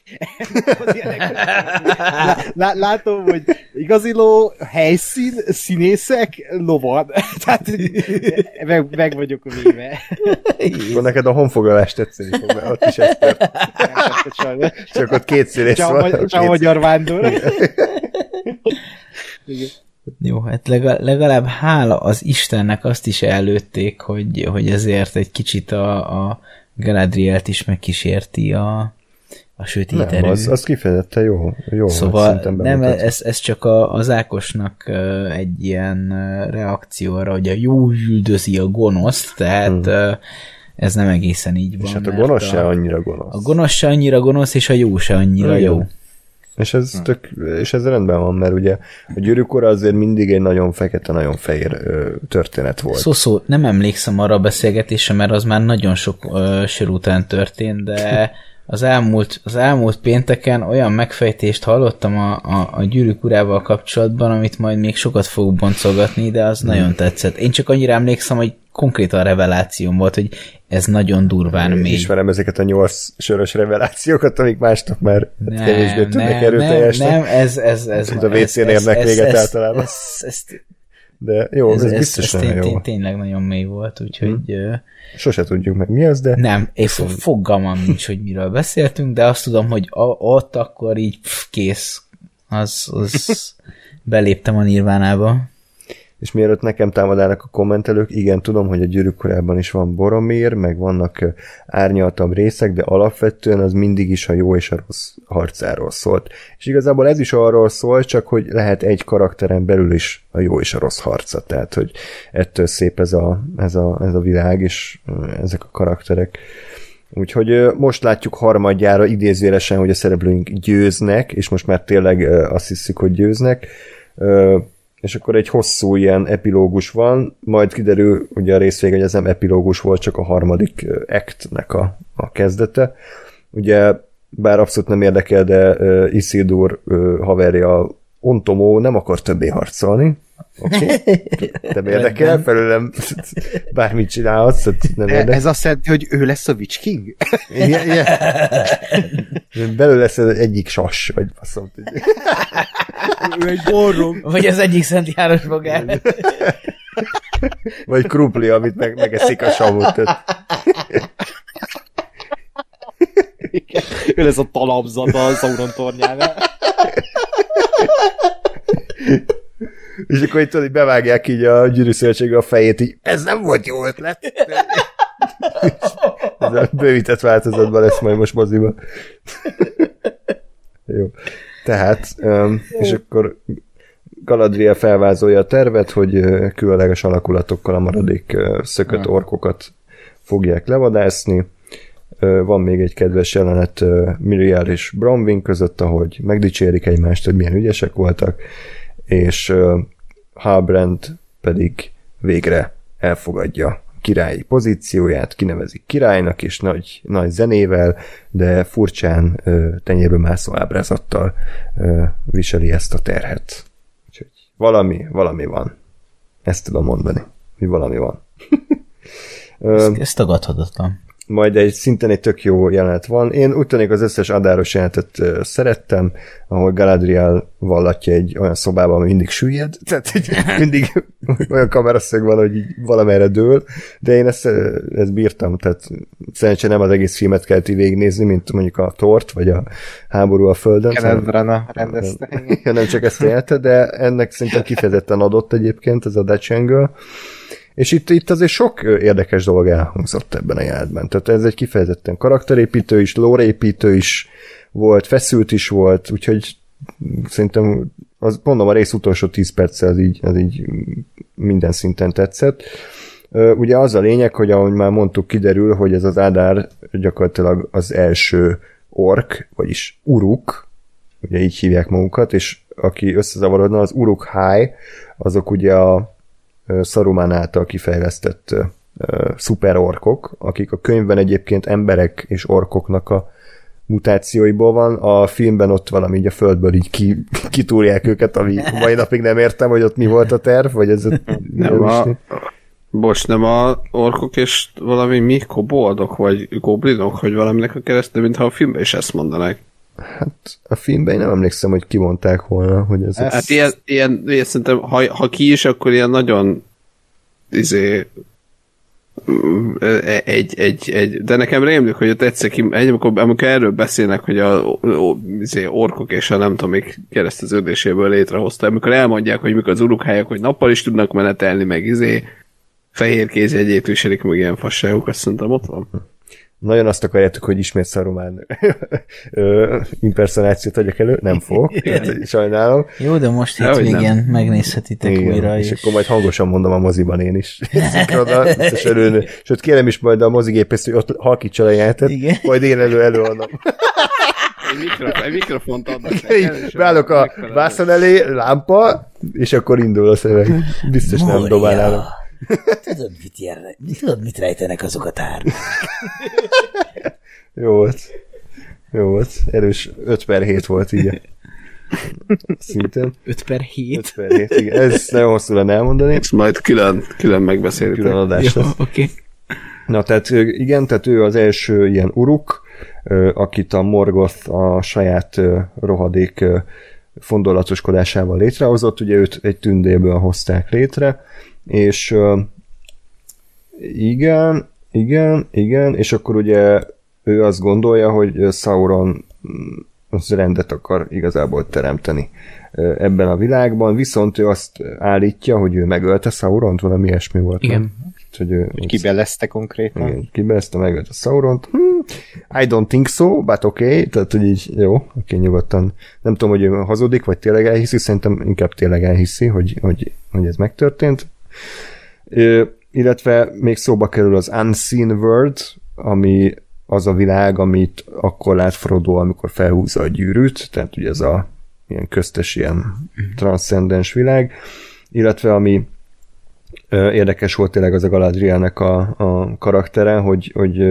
lá, látom, hogy igaziló helyszín, színészek, lovan. tehát meg, meg vagyok véve. Akkor neked a honfoglalás tetszeni fog, mert ott is ez Csak ott két színész van. Csak magyar vándor. Jó, hát legalább hála az Istennek azt is előtték, hogy, hogy ezért egy kicsit a, a Galadrielt is megkísérti a, a sötét nem, Az, az kifejezetten jó. jó szóval nem, ez, ez csak a, az Ákosnak egy ilyen reakció arra, hogy a jó üldözi a gonoszt, tehát hmm. ez nem egészen így van. És hát a gonosz se annyira gonosz. A gonosz se annyira gonosz, és a jó se annyira jó. jó. És ez, hm. tök, és ez rendben van, mert ugye a gyűrűkora azért mindig egy nagyon fekete, nagyon fehér ö, történet volt. Szó, szó, nem emlékszem arra a beszélgetésre, mert az már nagyon sok ö, sor után történt, de az elmúlt, az elmúlt pénteken olyan megfejtést hallottam a, a, a gyűrűk urával kapcsolatban, amit majd még sokat fogok boncolgatni, de az hmm. nagyon tetszett. Én csak annyira emlékszem, hogy konkrétan revelációm volt, hogy ez nagyon durván még. Ismerem ezeket a nyolc sörös revelációkat, amik másnak már nem, kevésbé tudnak erőteljesnek. Nem, nem, ez, ez, ez, ez a WC-n érnek véget ez, általában. Ez, ez, ez, De jó, ez, ez biztos ez, nagyon jó. Tényleg nagyon mély volt, úgyhogy... Hmm. Sose tudjuk meg mi az, de... Nem, és fogalmam nincs, hogy miről beszéltünk, de azt tudom, hogy a, ott akkor így pff, kész. Az, az beléptem a nirvánába és mielőtt nekem támadálnak a kommentelők, igen, tudom, hogy a gyűrűk korában is van Boromir, meg vannak árnyaltabb részek, de alapvetően az mindig is a jó és a rossz harcáról szólt. És igazából ez is arról szól, csak hogy lehet egy karakteren belül is a jó és a rossz harca, tehát hogy ettől szép ez a, ez a, ez a világ, és ezek a karakterek. Úgyhogy most látjuk harmadjára idézőjelesen, hogy a szereplőink győznek, és most már tényleg azt hiszük, hogy győznek és akkor egy hosszú ilyen epilógus van, majd kiderül ugye a részvég, hogy ez nem epilógus volt, csak a harmadik actnek a, a kezdete. Ugye, bár abszolút nem érdekel, de uh, Isildur uh, haverja Ontomó nem akar többé harcolni, Oké. Okay. Nem érdekel, felőlem bármit csinálhatsz, nem e, érdekel. Ez azt jelenti, hogy ő lesz a Witch King? Igen, igen. Belül lesz ez egyik sas, vagy faszom. ő egy borrom. Vagy az egyik Szent János magár. Vagy krumpli, amit meg, megeszik a savut. Ő lesz a talapzata a Sauron tornyánál. És akkor itt tudod, bevágják így a gyűrűszövetségre a fejét, így ez nem volt jó ötlet. ez a bővített változatban lesz majd most moziban. jó. Tehát, és akkor Galadriel felvázolja a tervet, hogy különleges alakulatokkal a maradék szökött orkokat fogják levadászni. Van még egy kedves jelenet Miriel és Bronwyn között, ahogy megdicsérik egymást, hogy milyen ügyesek voltak, és Halbrand pedig végre elfogadja királyi pozícióját, kinevezik királynak, és nagy, nagy zenével, de furcsán tenyérbe mászó ábrázattal viseli ezt a terhet. Úgyhogy valami, valami van. Ezt tudom mondani, hogy valami van. ezt, ezt tagadhatatlan majd egy szinten egy tök jó jelenet van. Én úgy tűnik az összes adáros jelenetet uh, szerettem, ahol Galadriel vallatja egy olyan szobában, ami mindig süllyed, tehát egy, mindig olyan kameraszög van, hogy így valamerre dől, de én ezt, ezt bírtam, tehát szerencsére nem az egész filmet kellett végignézni, mint mondjuk a Tort, vagy a Háború a Földön. Kenneth Branagh rendezte. Ja, nem csak ezt élte, de ennek szerintem kifejezetten adott egyébként ez a Angle. És itt, itt azért sok érdekes dolog elhangzott ebben a jelentben. Tehát ez egy kifejezetten karakterépítő is, lórépítő is volt, feszült is volt, úgyhogy szerintem az, mondom, a rész utolsó 10 perc az így, az így minden szinten tetszett. Ugye az a lényeg, hogy ahogy már mondtuk, kiderül, hogy ez az Ádár gyakorlatilag az első ork, vagyis uruk, ugye így hívják magukat, és aki összezavarodna, az uruk high, azok ugye a Saruman által kifejlesztett szuperorkok, akik a könyvben egyébként emberek és orkoknak a mutációiból van, a filmben ott valami így a földből így ki, kitúrják őket, ami mai napig nem értem, hogy ott mi volt a terv, vagy ez nem a, Bocs, nem a orkok és valami mi? Koboldok, vagy goblinok, hogy valaminek a keresztül, mintha a filmben is ezt mondanák. Hát a filmben én nem emlékszem, hogy kimondták volna, hogy ez... Hát ilyen, ilyen, ilyen szerintem, ha, ha ki is, akkor ilyen nagyon izé, egy, egy, egy, de nekem rémlik, hogy ott egyszer ki, egy, amikor, amikor erről beszélnek, hogy a, a, izé, orkok és a nem tudom, még kereszteződéséből létrehozta, amikor elmondják, hogy mikor az urukhályok, hogy nappal is tudnak menetelni, meg izé, fehér kézjegyét viselik, meg ilyen fasságok, azt szerintem ott van. Nagyon azt akarjátok, hogy ismét Szarumán impersonációt adjak elő, nem fogok, tehát, sajnálom. Jó, de most itt igen, megnézhetitek Igen, újra és is. akkor majd hangosan mondom a moziban én is. Szinkroda, biztos örülni. Sőt, kérem is majd a mozigépész, hogy ott halkítsa a jelentet, igen. majd én elő előadom. Egy, mikrofont adnak. Beállok a vászon elé, lámpa, és akkor indul a szöveg. Biztos Moria. nem dobálnálom. Tudod, mit, jár, tudod, mit rejtenek azok a tárgyak? Jó volt. Jó volt. Erős 5 per 7 volt így. Szinten. 5 per 7? 5 per 7, igen. Ez nagyon hosszú lenne elmondani. Ezt majd külön, külön megbeszéljük. Külön adás Jó, oké. Okay. Na, tehát igen, tehát ő az első ilyen uruk, akit a Morgoth a saját rohadék fondolatoskodásával létrehozott, ugye őt egy tündéből hozták létre, és igen, igen, igen, és akkor ugye ő azt gondolja, hogy Sauron mm, az rendet akar igazából teremteni ebben a világban, viszont ő azt állítja, hogy ő megölte Sauront, valami ilyesmi volt. Igen. Nem? Hogy, ő, hogy kibelezte konkrétan. Igen, kibelezte, megölte Sauront. Hmm, I don't think so, but okay. Tehát, hogy így jó, oké, okay, nyugodtan. Nem tudom, hogy ő hazudik, vagy tényleg elhiszi, szerintem inkább tényleg elhiszi, hogy, hogy, hogy ez megtörtént. Illetve még szóba kerül az Unseen World, ami az a világ, amit akkor lát Frodo, amikor felhúzza a gyűrűt, tehát ugye ez a ilyen köztes, ilyen mhm. transzcendens világ, illetve ami érdekes volt tényleg az a Galadrielnek a, a karaktere, hogy, hogy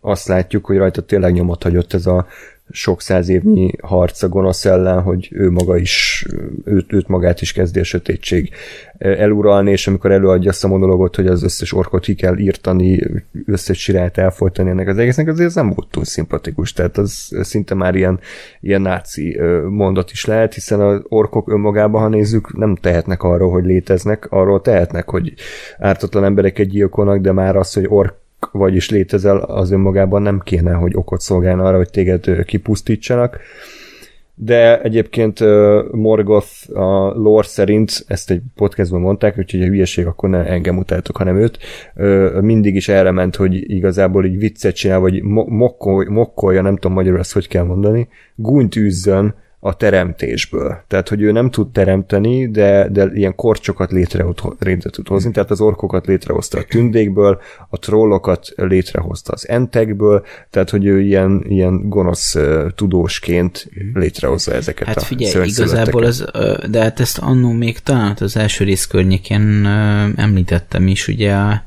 azt látjuk, hogy rajta tényleg nyomot hagyott ez a sok száz évnyi harc a gonosz ellen, hogy ő maga is, őt, őt magát is kezdi a sötétség eluralni, és amikor előadja azt a monologot, hogy az összes orkot ki kell írtani, összes sirát elfolytani ennek az egésznek, azért ez nem volt túl szimpatikus, tehát az szinte már ilyen, ilyen náci mondat is lehet, hiszen az orkok önmagában, ha nézzük, nem tehetnek arról, hogy léteznek, arról tehetnek, hogy ártatlan embereket gyilkolnak, de már az, hogy ork vagyis létezel, az önmagában nem kéne, hogy okot szolgálna arra, hogy téged kipusztítsanak. De egyébként Morgoth a lore szerint, ezt egy podcastban mondták, úgyhogy a hülyeség akkor ne engem utáltok, hanem őt, mindig is erre ment, hogy igazából így viccet csinál, vagy mokkolja, nem tudom magyarul ezt hogy kell mondani, gúnyt űzzön a teremtésből. Tehát, hogy ő nem tud teremteni, de, de ilyen korcsokat létre, létre tud hozni, tehát az orkokat létrehozta a tündékből, a trollokat létrehozta az entekből, tehát, hogy ő ilyen, ilyen gonosz tudósként létrehozza ezeket hát a figyelj, igazából az, de hát ezt annó még talán az első rész környékén említettem is, ugye a,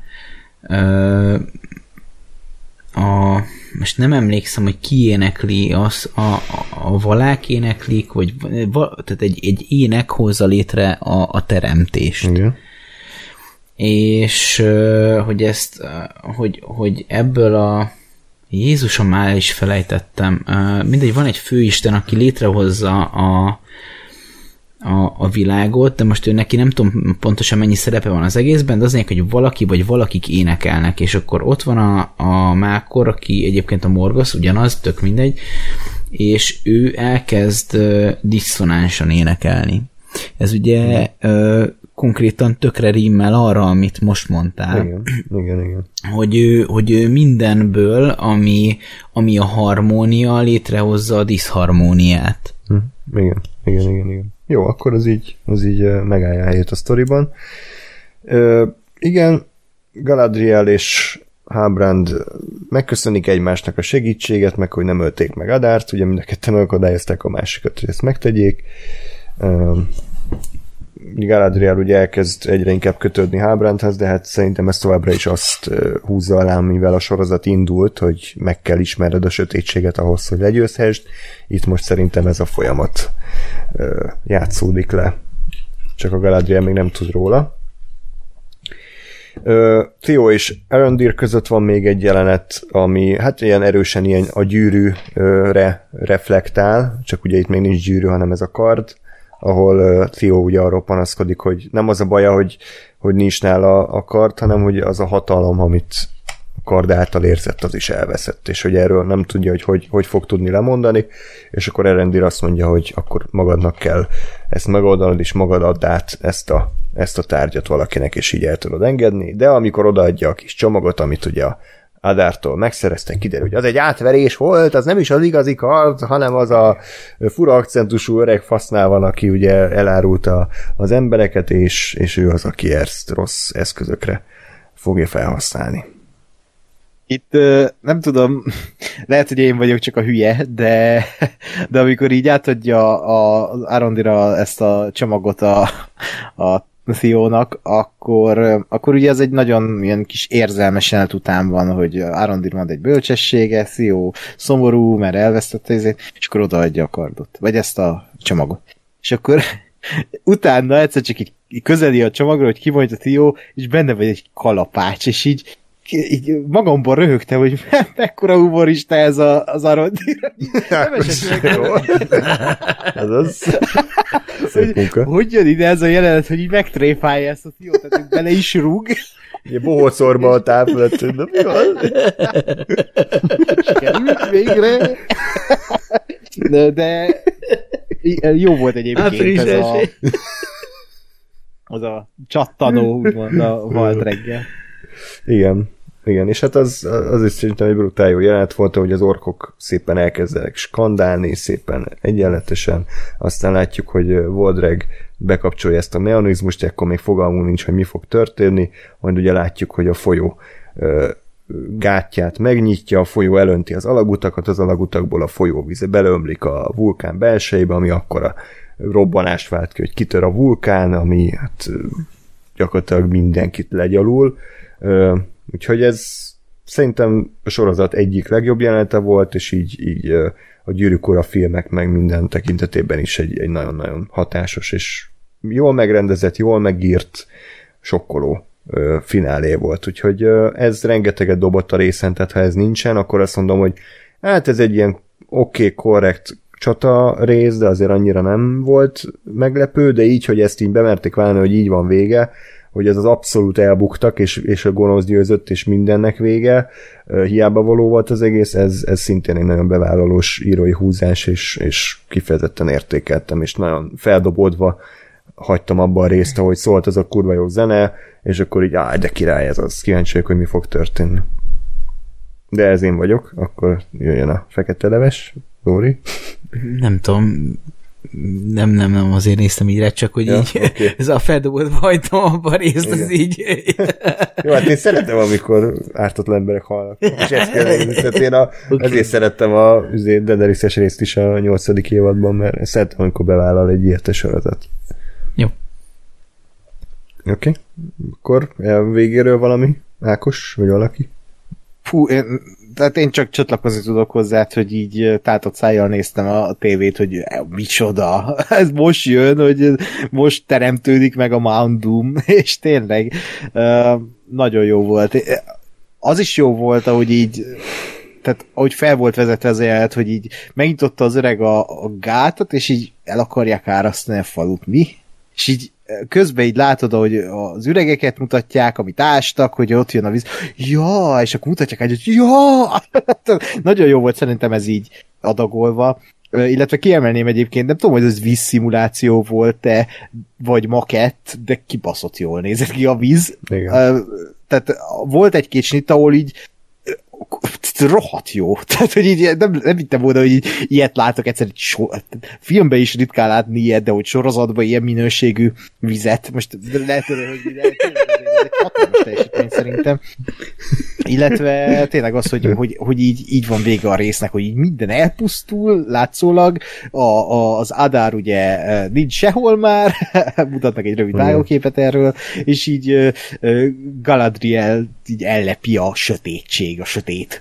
a most nem emlékszem, hogy ki énekli, az a, a, a valák éneklik, vagy tehát egy, egy ének hozza létre a, a teremtést. Igen. És hogy ezt, hogy, hogy ebből a Jézusom már is felejtettem. Mindegy, van egy főisten, aki létrehozza a, a, a világot, de most ő neki nem tudom pontosan mennyi szerepe van az egészben, de az lényeg, hogy valaki vagy valakik énekelnek, és akkor ott van a, a Mákor, aki egyébként a Morgosz, ugyanaz, tök mindegy, és ő elkezd uh, diszonánsan énekelni. Ez ugye uh, konkrétan tökre rímmel arra, amit most mondtál. Igen, igen, igen. Hogy ő, hogy ő mindenből, ami, ami a harmónia, létrehozza a diszharmóniát. Hm, igen, igen, igen, igen. Jó, akkor az így, az így megállja a helyét a sztoriban. Ö, igen, Galadriel és Hábrand megköszönik egymásnak a segítséget, meg hogy nem ölték meg Adárt, ugye mind a ketten akadályozták a másikat, hogy ezt megtegyék. Galadriel ugye elkezd egyre inkább kötődni Hábrandhez, de hát szerintem ez továbbra is azt húzza alá, mivel a sorozat indult, hogy meg kell ismered a sötétséget ahhoz, hogy legyőzhessd. Itt most szerintem ez a folyamat játszódik le. Csak a Galadriel még nem tud róla. Theo és Arondir között van még egy jelenet, ami hát ilyen erősen ilyen a gyűrűre reflektál, csak ugye itt még nincs gyűrű, hanem ez a kard ahol Theo ugye arról panaszkodik, hogy nem az a baja, hogy, hogy nincs nála a kard, hanem hogy az a hatalom, amit a kard által érzett, az is elveszett, és hogy erről nem tudja, hogy hogy, hogy fog tudni lemondani, és akkor Erendir azt mondja, hogy akkor magadnak kell ezt megoldanod, és magad add át ezt a, ezt a tárgyat valakinek, és így el tudod engedni, de amikor odaadja a kis csomagot, amit ugye a Adártól megszereztek, kiderül, hogy az egy átverés volt, az nem is az igazi kard, hanem az a fura akcentusú öreg fasznál van, aki ugye elárulta az embereket, és, és ő az, aki ezt rossz eszközökre fogja felhasználni. Itt nem tudom, lehet, hogy én vagyok csak a hülye, de, de amikor így átadja a, Arondira ezt a csomagot a, a Theónak, akkor, akkor ugye ez egy nagyon ilyen kis érzelmes jelenet után van, hogy Arondir mond egy bölcsessége, Theo szomorú, mert elvesztette ezért, és akkor odaadja a kardot, vagy ezt a csomagot. És akkor utána egyszer csak így közeli a csomagra, hogy kimondja Theo, és benne vagy egy kalapács, és így így magamban röhögtem, hogy mekkora humorista ez a, az Arondir. Nem esett Ez az. hogy, hogy jön ide ez a jelenet, hogy így megtréfálja ezt a fiót, tehát bele is rúg. Ugye bohócorba a tápület, de mi van? Sikerült végre. De, de jó volt egyébként ez a az a csattanó, úgymond a Walt reggel. Igen. Igen, és hát az, az is szerintem egy brutál jó jelenet volt, hogy az orkok szépen elkezdenek skandálni, szépen egyenletesen, aztán látjuk, hogy Voldreg bekapcsolja ezt a mechanizmust, akkor még fogalmunk nincs, hogy mi fog történni, majd ugye látjuk, hogy a folyó gátját megnyitja, a folyó elönti az alagutakat, az alagutakból a folyóvíze beleömlik a vulkán belsejébe, ami akkor a robbanást vált ki, hogy kitör a vulkán, ami hát gyakorlatilag mindenkit legyalul. Úgyhogy ez szerintem a sorozat egyik legjobb jelenete volt, és így, így a gyűrűk ura filmek meg minden tekintetében is egy, egy nagyon-nagyon hatásos és jól megrendezett, jól megírt, sokkoló finálé volt. Úgyhogy ez rengeteget dobott a részen, tehát ha ez nincsen, akkor azt mondom, hogy hát ez egy ilyen oké, okay, korrekt csata rész, de azért annyira nem volt meglepő, de így, hogy ezt így bemerték válni, hogy így van vége, hogy ez az abszolút elbuktak, és, és a gonosz győzött, és mindennek vége, hiába való volt az egész, ez, ez szintén egy nagyon bevállalós írói húzás, és, és kifejezetten értékeltem, és nagyon feldobódva hagytam abban a részt, ahogy szólt az a kurva jó zene, és akkor így, áj, de király ez az, kíváncsi hogy mi fog történni. De ez én vagyok, akkor jöjjön a fekete leves, Lóri. Nem tudom, nem, nem, nem, azért néztem így csak hogy ja, így okay. ez a feldobott hagytam abban a részt, Igen. az így... Jó, hát én szeretem, amikor ártatlan emberek halnak. És ezt kell Tehát én a, okay. ezért szerettem a Daenerys-es részt is a nyolcadik évadban, mert szeretem, amikor bevállal egy ilyet a sorozat. Jó. Oké. Okay. Akkor végéről valami? Ákos, vagy valaki? Fú, én tehát én csak csatlakozni tudok hozzá, hogy így tátott szájjal néztem a tévét, hogy micsoda, ez most jön, hogy most teremtődik meg a Mount Doom, és tényleg nagyon jó volt. Az is jó volt, ahogy így tehát ahogy fel volt vezetve az jelet, hogy így megnyitotta az öreg a, a gátat, és így el akarják árasztani a falut. Mi? És így közben így látod, hogy az üregeket mutatják, amit ástak, hogy ott jön a víz. Ja, és akkor mutatják egy, hogy ja! Nagyon jó volt szerintem ez így adagolva. Illetve kiemelném egyébként, nem tudom, hogy ez vízszimuláció volt-e, vagy makett, de kibaszott jól nézett ki a víz. Igen. Tehát volt egy-két snit, ahol így rohadt jó. Tehát, hogy így nem, nem hittem volna, hogy így, ilyet látok egyszer, egy so, filmben is ritkán látni ilyet, de hogy sorozatban ilyen minőségű vizet. Most lehet, hogy ez egy hatalmas teljesítmény szerintem. Illetve tényleg az, hogy, hogy, hogy így, így van vége a résznek, hogy így minden elpusztul, látszólag, a, a, az Adár ugye nincs sehol már, mutatnak egy rövid vágóképet erről, és így Galadriel így ellepi a sötétség, a sötét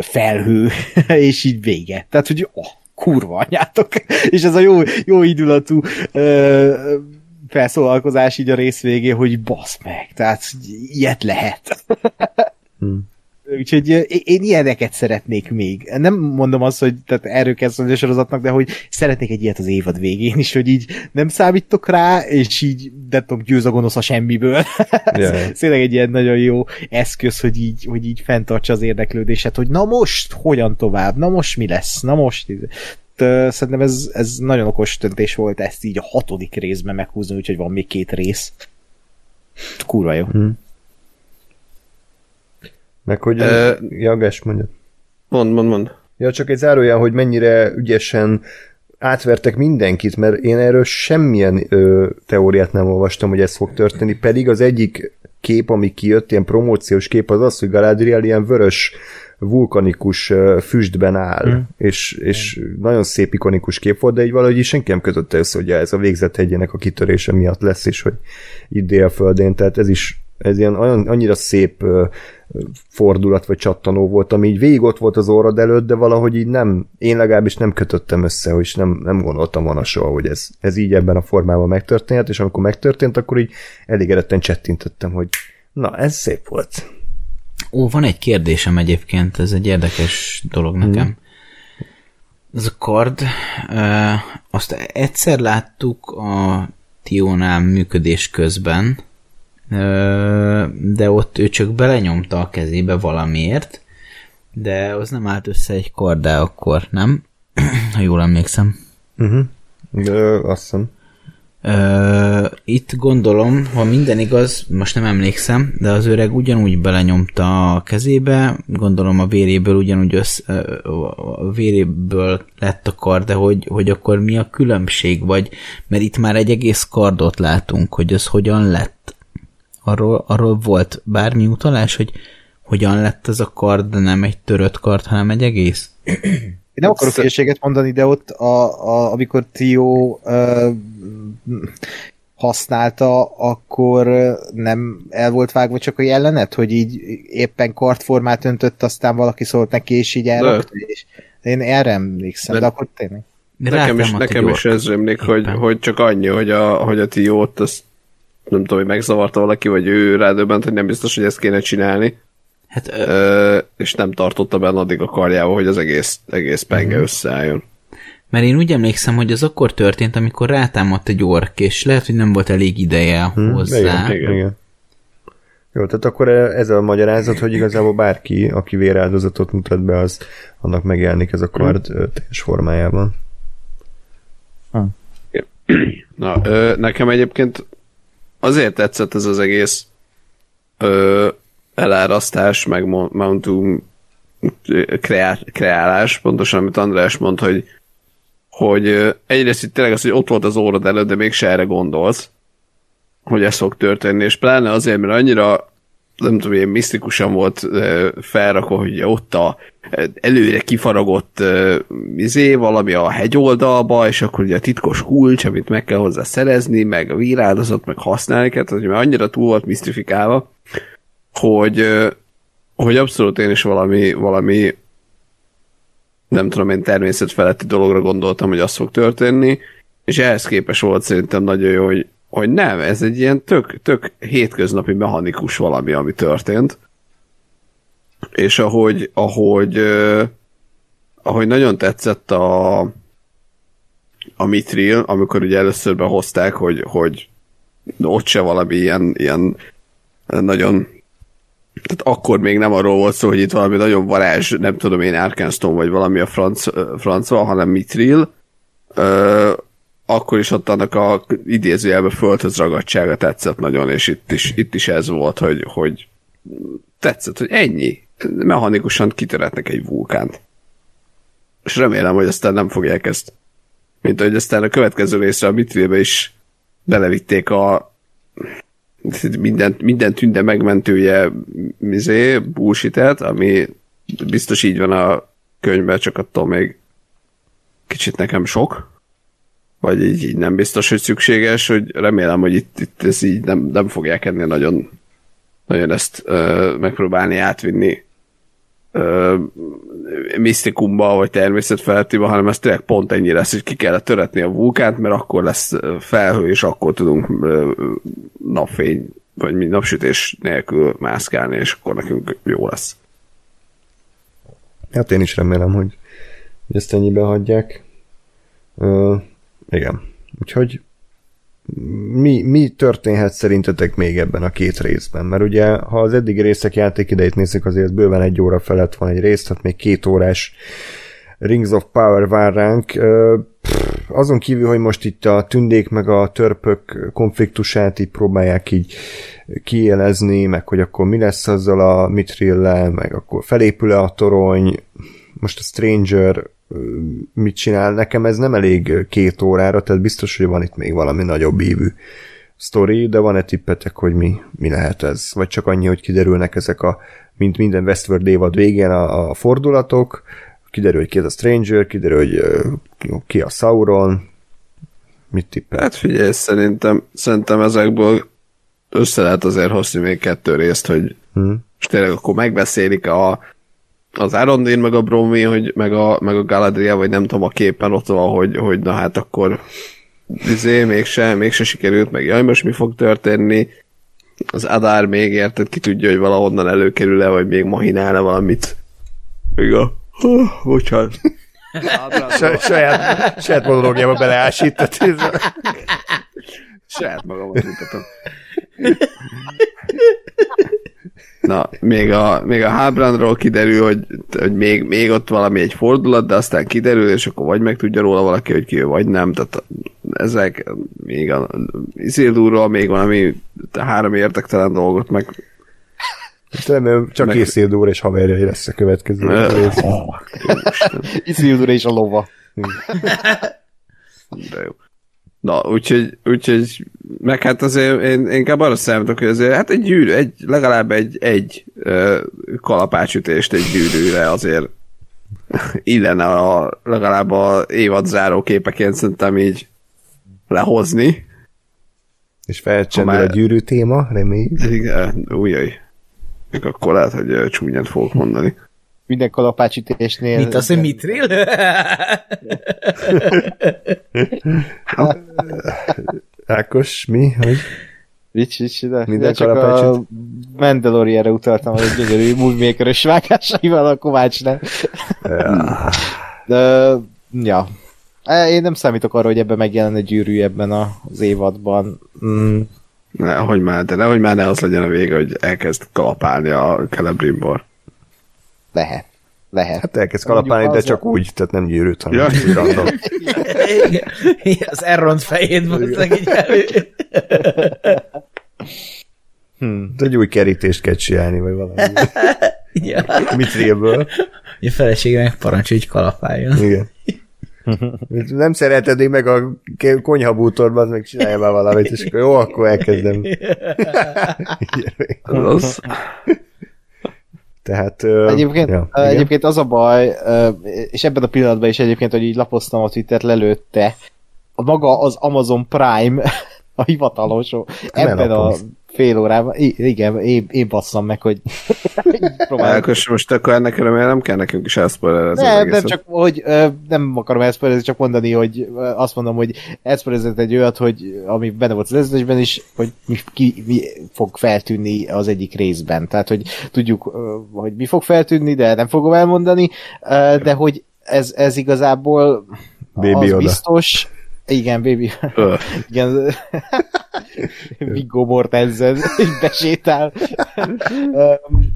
felhő, és így vége. Tehát, hogy oh, kurva anyátok. és ez a jó, jó indulatú ö, felszólalkozás így a rész végé, hogy basz meg, tehát ilyet lehet. hmm. Úgyhogy én ilyeneket szeretnék még. Nem mondom azt, hogy tehát erről szólni a sorozatnak, de hogy szeretnék egy ilyet az évad végén is, hogy így nem számítok rá, és így nem tudom, győz a gonosz a semmiből. Yeah. Tényleg egy ilyen nagyon jó eszköz, hogy így, hogy így fenntartsa az érdeklődéset, hogy na most hogyan tovább, na most mi lesz, na most szerintem ez, ez nagyon okos döntés volt ezt így a hatodik részben meghúzni, úgyhogy van még két rész. Kurva jó. Hmm. Meg hogy... Uh, ja, Ges, mondja. Mond, mond, mond. Ja, csak egy zárójel, hogy mennyire ügyesen átvertek mindenkit, mert én erről semmilyen ö, teóriát nem olvastam, hogy ez fog történni, pedig az egyik kép, ami kijött, ilyen promóciós kép, az az, hogy Galadriel ilyen vörös vulkanikus füstben áll, mm. és, és mm. nagyon szép ikonikus kép volt, de így valahogy senki nem kötötte össze, hogy ez a végzett hegyének a kitörése miatt lesz, és hogy itt délföldén, tehát ez is ez ilyen olyan, annyira szép fordulat vagy csattanó volt, ami így végig ott volt az orrad előtt, de valahogy így nem, én legalábbis nem kötöttem össze, és nem, nem gondoltam volna soha, hogy ez, ez így ebben a formában megtörténhet, és amikor megtörtént, akkor így elégedetten csettintettem, hogy na, ez szép volt. Ó, van egy kérdésem egyébként, ez egy érdekes dolog nekem. Hmm. Ez a kard, azt egyszer láttuk a Tionál működés közben, de ott ő csak belenyomta a kezébe valamiért, de az nem állt össze egy kardá akkor, nem? ha jól emlékszem. Uh-huh. De, azt hiszem. Uh, itt gondolom, ha minden igaz, most nem emlékszem, de az öreg ugyanúgy belenyomta a kezébe, gondolom a véréből ugyanúgy össze, a véréből lett a kard, de hogy, hogy akkor mi a különbség, vagy mert itt már egy egész kardot látunk, hogy az hogyan lett. Arról, arról volt bármi utalás, hogy hogyan lett ez a kard, de nem egy törött kard, hanem egy egész? Én nem akarok hülyeséget mondani, de ott, a, a, amikor Tio uh, használta, akkor nem el volt vágva csak a jelenet, hogy így éppen kartformát öntött, aztán valaki szólt neki, és így elrakta, és én erre emlékszem, de, de akkor tényleg. Nekem is, nekem is ez rémlik, hogy, hogy csak annyi, hogy a, hogy a Tiót azt nem tudom, hogy megzavarta valaki, vagy ő rádöbbent, hogy nem biztos, hogy ezt kéne csinálni. Hát, ö... és nem tartotta benne addig a karjába, hogy az egész, egész penge uh-huh. összeálljon. Mert én úgy emlékszem, hogy az akkor történt, amikor rátámadt egy ork, és lehet, hogy nem volt elég ideje hmm, hozzá. Igen, igen. igen. Jó, tehát akkor ez a magyarázat, hogy igazából bárki, aki véráldozatot mutat be, az annak megjelenik ez a kard hmm. teljes formájában. Hmm. Na, ö, nekem egyébként azért tetszett ez az egész ö, elárasztás, meg Mountum kreálás, pontosan amit András mond, hogy, hogy egyrészt itt tényleg az, hogy ott volt az órad előtt, de mégse erre gondolsz, hogy ez fog történni, és pláne azért, mert annyira nem tudom, ilyen misztikusan volt felrakva, hogy ott a előre kifaragott izé, valami a hegyoldalba, és akkor ugye a titkos kulcs, amit meg kell hozzá szerezni, meg a víráldozat, meg használni kell, tehát mert annyira túl volt misztifikálva, hogy, hogy abszolút én is valami, valami nem tudom én természetfeletti dologra gondoltam, hogy az fog történni, és ehhez képes volt szerintem nagyon jó, hogy, hogy nem, ez egy ilyen tök, tök hétköznapi mechanikus valami, ami történt. És ahogy, ahogy, ahogy nagyon tetszett a, a Mitril, amikor ugye először behozták, hogy, hogy ott se valami ilyen, ilyen nagyon tehát akkor még nem arról volt szó, hogy itt valami nagyon varázs, nem tudom én, Arkanston vagy valami a franc, francba, hanem Mitril. Ö, akkor is ott annak a idézőjelben földhöz ragadtsága tetszett nagyon, és itt is, itt is ez volt, hogy, hogy tetszett, hogy ennyi. Mechanikusan kitöretnek egy vulkánt. És remélem, hogy aztán nem fogják ezt. Mint hogy aztán a következő részre a Mitrilbe is belevitték a minden, minden tünde megmentője mizé, bullshit ami biztos így van a könyvben, csak attól még kicsit nekem sok. Vagy így, így nem biztos, hogy szükséges, hogy remélem, hogy itt, itt ez így nem, nem fogják ennél nagyon, nagyon ezt ö, megpróbálni átvinni misztikumba, vagy természetfelettibe, hanem ez tényleg pont ennyi lesz, hogy ki kellett töretni a vulkánt, mert akkor lesz felhő, és akkor tudunk napfény, vagy napsütés nélkül mászkálni, és akkor nekünk jó lesz. Hát én is remélem, hogy, hogy ezt ennyibe hagyják. Uh, igen. Úgyhogy mi, mi történhet szerintetek még ebben a két részben? Mert ugye, ha az eddigi részek játékidejét nézzük, azért bőven egy óra felett van egy rész, tehát még két órás Rings of Power vár ránk. Azon kívül, hogy most itt a tündék meg a törpök konfliktusát így próbálják így kiélezni, meg hogy akkor mi lesz azzal a mitrillel, meg akkor felépül-e a torony, most a Stranger mit csinál. Nekem ez nem elég két órára, tehát biztos, hogy van itt még valami nagyobb ívű sztori, de van-e tippetek, hogy mi, mi lehet ez? Vagy csak annyi, hogy kiderülnek ezek a, mint minden Westworld évad végén a, a fordulatok, kiderül, hogy ki ez a Stranger, kiderül, hogy ki a Sauron, mit tippel? Hát figyelj, szerintem, szerintem ezekből össze lehet azért hozni még kettő részt, hogy hmm. és tényleg akkor megbeszélik a az Arondin, meg a Bromé, hogy meg a, meg a Galadriel, vagy nem tudom, a képen ott van, hogy, hogy na hát akkor izé, mégse, mégse sikerült, meg jaj, most mi fog történni. az Adár még érted, ki tudja, hogy valahonnan előkerül-e, vagy még mahinál-e valamit. Igen. Bocsánat. saját, saját monológiába beleásított. saját magamat mutatom. Na, még a, még a Hábrandról kiderül, hogy, hogy még, még ott valami egy fordulat, de aztán kiderül, és akkor vagy meg tudja róla valaki, hogy ki ő, vagy nem. Tehát ezek, még a Isildurról még valami három értektelen dolgot meg nem, csak meg... Isildur és haverjai lesz a következő rész. Isildur és a lova. De jó. Na, úgyhogy, úgyhogy meg hát azért én, én inkább arra számítok, hogy azért, hát egy gyűrű, egy, legalább egy, egy uh, kalapácsütést egy gyűrűre azért illene a, legalább a évad záró képeként szerintem így lehozni. És felcsendül már... a gyűrű téma, reméljük. Igen, újjaj. Még akkor lehet, hogy csúnyán fogok mondani minden kalapácsítésnél... Mit az, hogy mitril? Ákos, mi? Hogy? Vicc, vicc, de, minden de csak a Mandalorianre utaltam, hogy gyönyörű movie vágásaival a Kovács nem. Ja. De, ja. E, én nem számítok arra, hogy ebben megjelen egy gyűrű ebben az évadban. Mm. Ne, hogy már, de nehogy már ne az legyen a vége, hogy elkezd kalapálni a Celebrimbor. Lehet. Lehet. Hát elkezd kalapálni, de csak úgy, tehát nem gyűrűt, hanem ja. úgy random. az Erront fejét valószínűleg így Hmm. De egy új kerítést kell csinálni, vagy valami. ja. Mitréből. A felesége meg parancsolja, hogy kalapáljon. Igen. Nem szereted meg a konyhabútorban, meg csinálja már valamit, és akkor jó, akkor elkezdem. Tehát, egyébként, ja, egyébként az a baj, és ebben a pillanatban is egyébként, hogy így lapoztam a Twittert, lelőtte, a maga az Amazon Prime, a hivatalos, ebben a fél órában, igen, én, én basszam meg, hogy Elkös, most akkor ennek remélem nem kell nekünk is elszpoilerezni nem, nem, csak, hogy nem akarom elszpoilerezni, csak mondani, hogy azt mondom, hogy elszpoilerezett egy olyat, hogy ami benne volt az ezdesben is, hogy mi, ki, mi fog feltűnni az egyik részben. Tehát, hogy tudjuk, hogy mi fog feltűnni, de nem fogom elmondani, de hogy ez, ez igazából Baby az oda. biztos, igen, baby. Igen. Viggo Mortensen így besétál.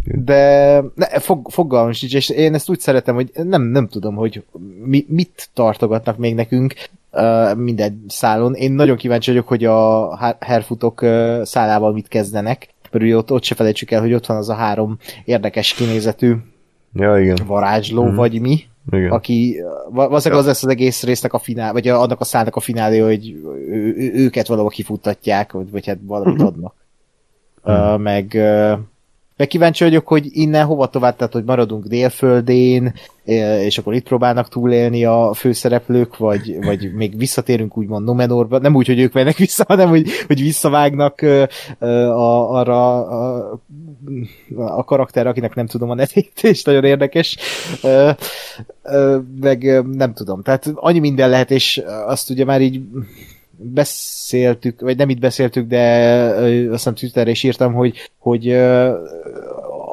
De ne, fog, fogalmam sincs, és én ezt úgy szeretem, hogy nem, nem tudom, hogy mi, mit tartogatnak még nekünk uh, minden szálon. Én nagyon kíváncsi vagyok, hogy a herfutok uh, szálával mit kezdenek. Mert ott, ott se felejtsük el, hogy ott van az a három érdekes kinézetű ja, igen. varázsló, mm. vagy mi igen. aki valószínűleg ja. az lesz az egész résznek a finál, vagy annak a szállnak a finálé, hogy ő, ő, őket valahol kifuttatják, vagy, vagy hát valamit uh-huh. adnak. Uh-huh. Uh, meg, uh, meg kíváncsi vagyok, hogy innen hova tovább, tehát hogy maradunk délföldén, és akkor itt próbálnak túlélni a főszereplők, vagy, vagy még visszatérünk úgymond Nomenorba, nem úgy, hogy ők mennek vissza, hanem hogy, hogy visszavágnak a, arra a, a karakter, akinek nem tudom a nevét, és nagyon érdekes. Meg nem tudom, tehát annyi minden lehet, és azt ugye már így beszéltük, vagy nem itt beszéltük, de azt hiszem Twitterre is írtam, hogy, hogy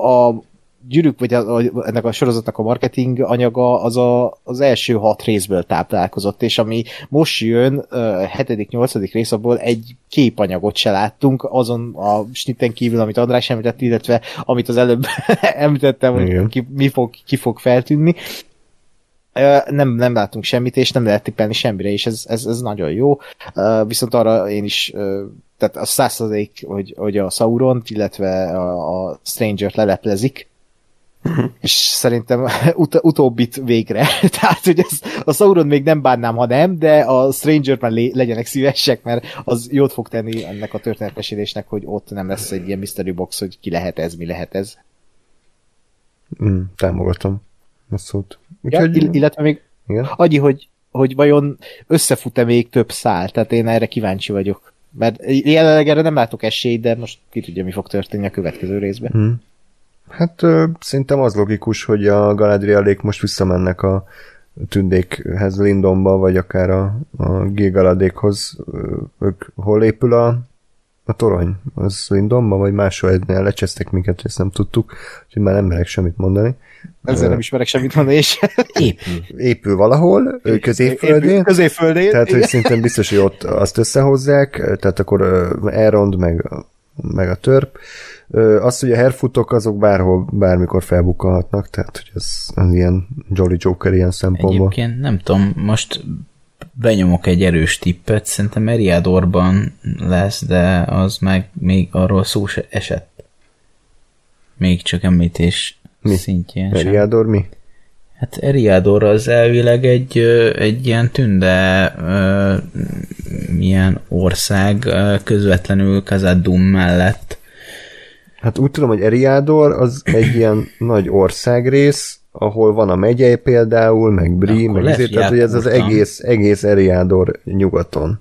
a gyűrűk, vagy a, a, ennek a sorozatnak a marketing anyaga az a, az első hat részből táplálkozott, és ami most jön, hetedik, nyolcadik rész, abból egy képanyagot se láttunk, azon a snitten kívül, amit András említett, illetve amit az előbb említettem, hogy ki, mi fog, ki fog feltűnni. Nem, nem látunk semmit, és nem lehet tippelni semmire, és ez, ez, ez nagyon jó. Viszont arra én is tehát a százszerzék, hogy, hogy a Sauron, illetve a, a Stranger-t leleplezik, és szerintem ut- utóbbit végre. Tehát, hogy ez, a Sauron még nem bánnám, ha nem, de a Stranger már lé- legyenek szívesek, mert az jót fog tenni ennek a történetmesélésnek, hogy ott nem lesz egy ilyen mystery box, hogy ki lehet ez, mi lehet ez. Mm, támogatom a szót. Úgyhogy... Ja, illetve még igen? annyi, hogy, hogy vajon összefut-e még több szál, tehát én erre kíváncsi vagyok. Mert jelenleg erre nem látok esélyt, de most ki tudja, mi fog történni a következő részben. Mm. Hát ö, szerintem az logikus, hogy a Galadrialék most visszamennek a tündékhez Lindonba, vagy akár a, a Gilgaladékhoz. Ők hol épül a a torony, az Lindonban, vagy máshol egynél lecsesztek minket, ezt nem tudtuk, úgyhogy már nem merek semmit mondani. Ezzel nem ismerek semmit mondani, és épül. Épül valahol, középföldén. Épül, középföldén. Tehát, hogy szintén biztos, hogy ott azt összehozzák, tehát akkor Elrond, meg, meg a törp. Azt, hogy a herfutok azok bárhol, bármikor felbukkalhatnak, tehát hogy ez, ez ilyen Jolly Joker ilyen szempontból. Egyébként nem tudom, most benyomok egy erős tippet, szerintem Eriadorban lesz, de az meg még arról szó se esett. Még csak említés mi? szintjén Eriador sem. mi? Hát Eriador az elvileg egy, egy ilyen tünde milyen ország közvetlenül Kazadum mellett. Hát úgy tudom, hogy Eriador az egy ilyen nagy országrész, ahol van a megyei például, meg Bri, meg ezért, tehát hogy ez az egész, egész Eriador nyugaton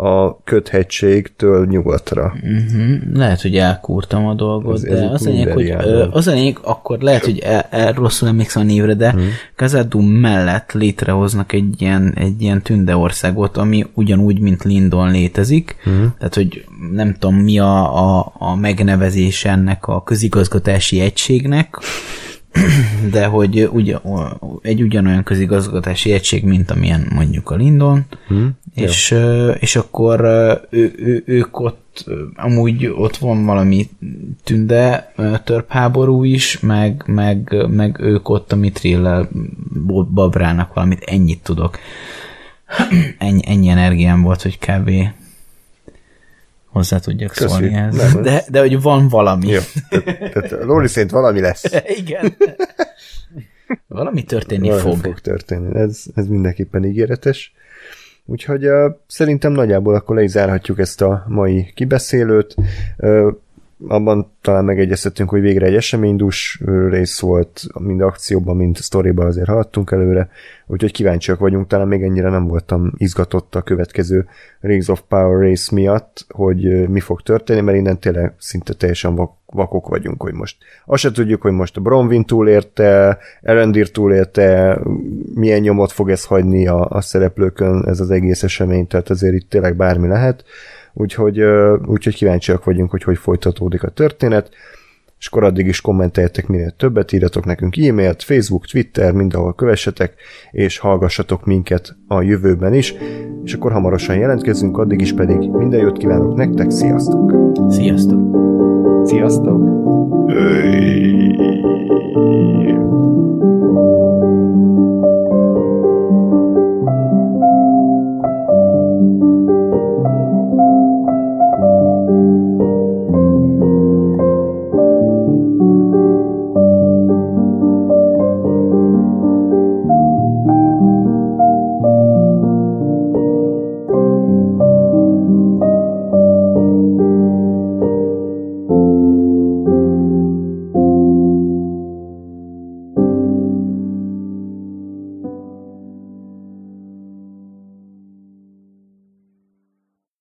a köthegységtől nyugatra. Uh-huh. Lehet, hogy elkúrtam a dolgot, ez, ez de az lényeg, hogy az lényeg, akkor lehet, hogy el, el rosszul emlékszem a névre, de uh-huh. Kazadum mellett létrehoznak egy ilyen, egy ilyen tündeországot, ami ugyanúgy, mint Lindon létezik, uh-huh. tehát, hogy nem tudom, mi a, a, a megnevezés ennek a közigazgatási egységnek, de hogy ugy, egy ugyanolyan közigazgatási egység, mint amilyen mondjuk a Lindon, hmm, és, jó. és akkor ő, ő, ők ott, amúgy ott van valami tünde törpháború is, meg, meg, meg ők ott a Mitrillel babrának valamit, ennyit tudok. Ennyi, ennyi energiám volt, hogy kb hozzá tudjak Köszi. szólni ehhez. De, de hogy van valami. Jó. Tehát, tehát Lóri szerint valami lesz. Igen. Valami történni valami fog. fog történni. Ez, ez mindenképpen ígéretes. Úgyhogy uh, szerintem nagyjából akkor le is zárhatjuk ezt a mai kibeszélőt. Uh, abban talán megegyezhetünk, hogy végre egy eseménydús rész volt, mind akcióban, mind sztoriban azért haladtunk előre, úgyhogy kíváncsiak vagyunk, talán még ennyire nem voltam izgatott a következő Rings of Power race miatt, hogy mi fog történni, mert innen tényleg szinte teljesen vak- vakok vagyunk, hogy most azt se tudjuk, hogy most a Bronwyn túlélte, Erendir túlélte, milyen nyomot fog ez hagyni a, a szereplőkön ez az egész esemény, tehát azért itt tényleg bármi lehet úgyhogy, úgyhogy kíváncsiak vagyunk, hogy hogy folytatódik a történet, és akkor addig is kommenteljetek minél többet, írjatok nekünk e-mailt, Facebook, Twitter, mindenhol kövessetek, és hallgassatok minket a jövőben is, és akkor hamarosan jelentkezünk, addig is pedig minden jót kívánok nektek, sziasztok! Sziasztok! Sziasztok! Hey.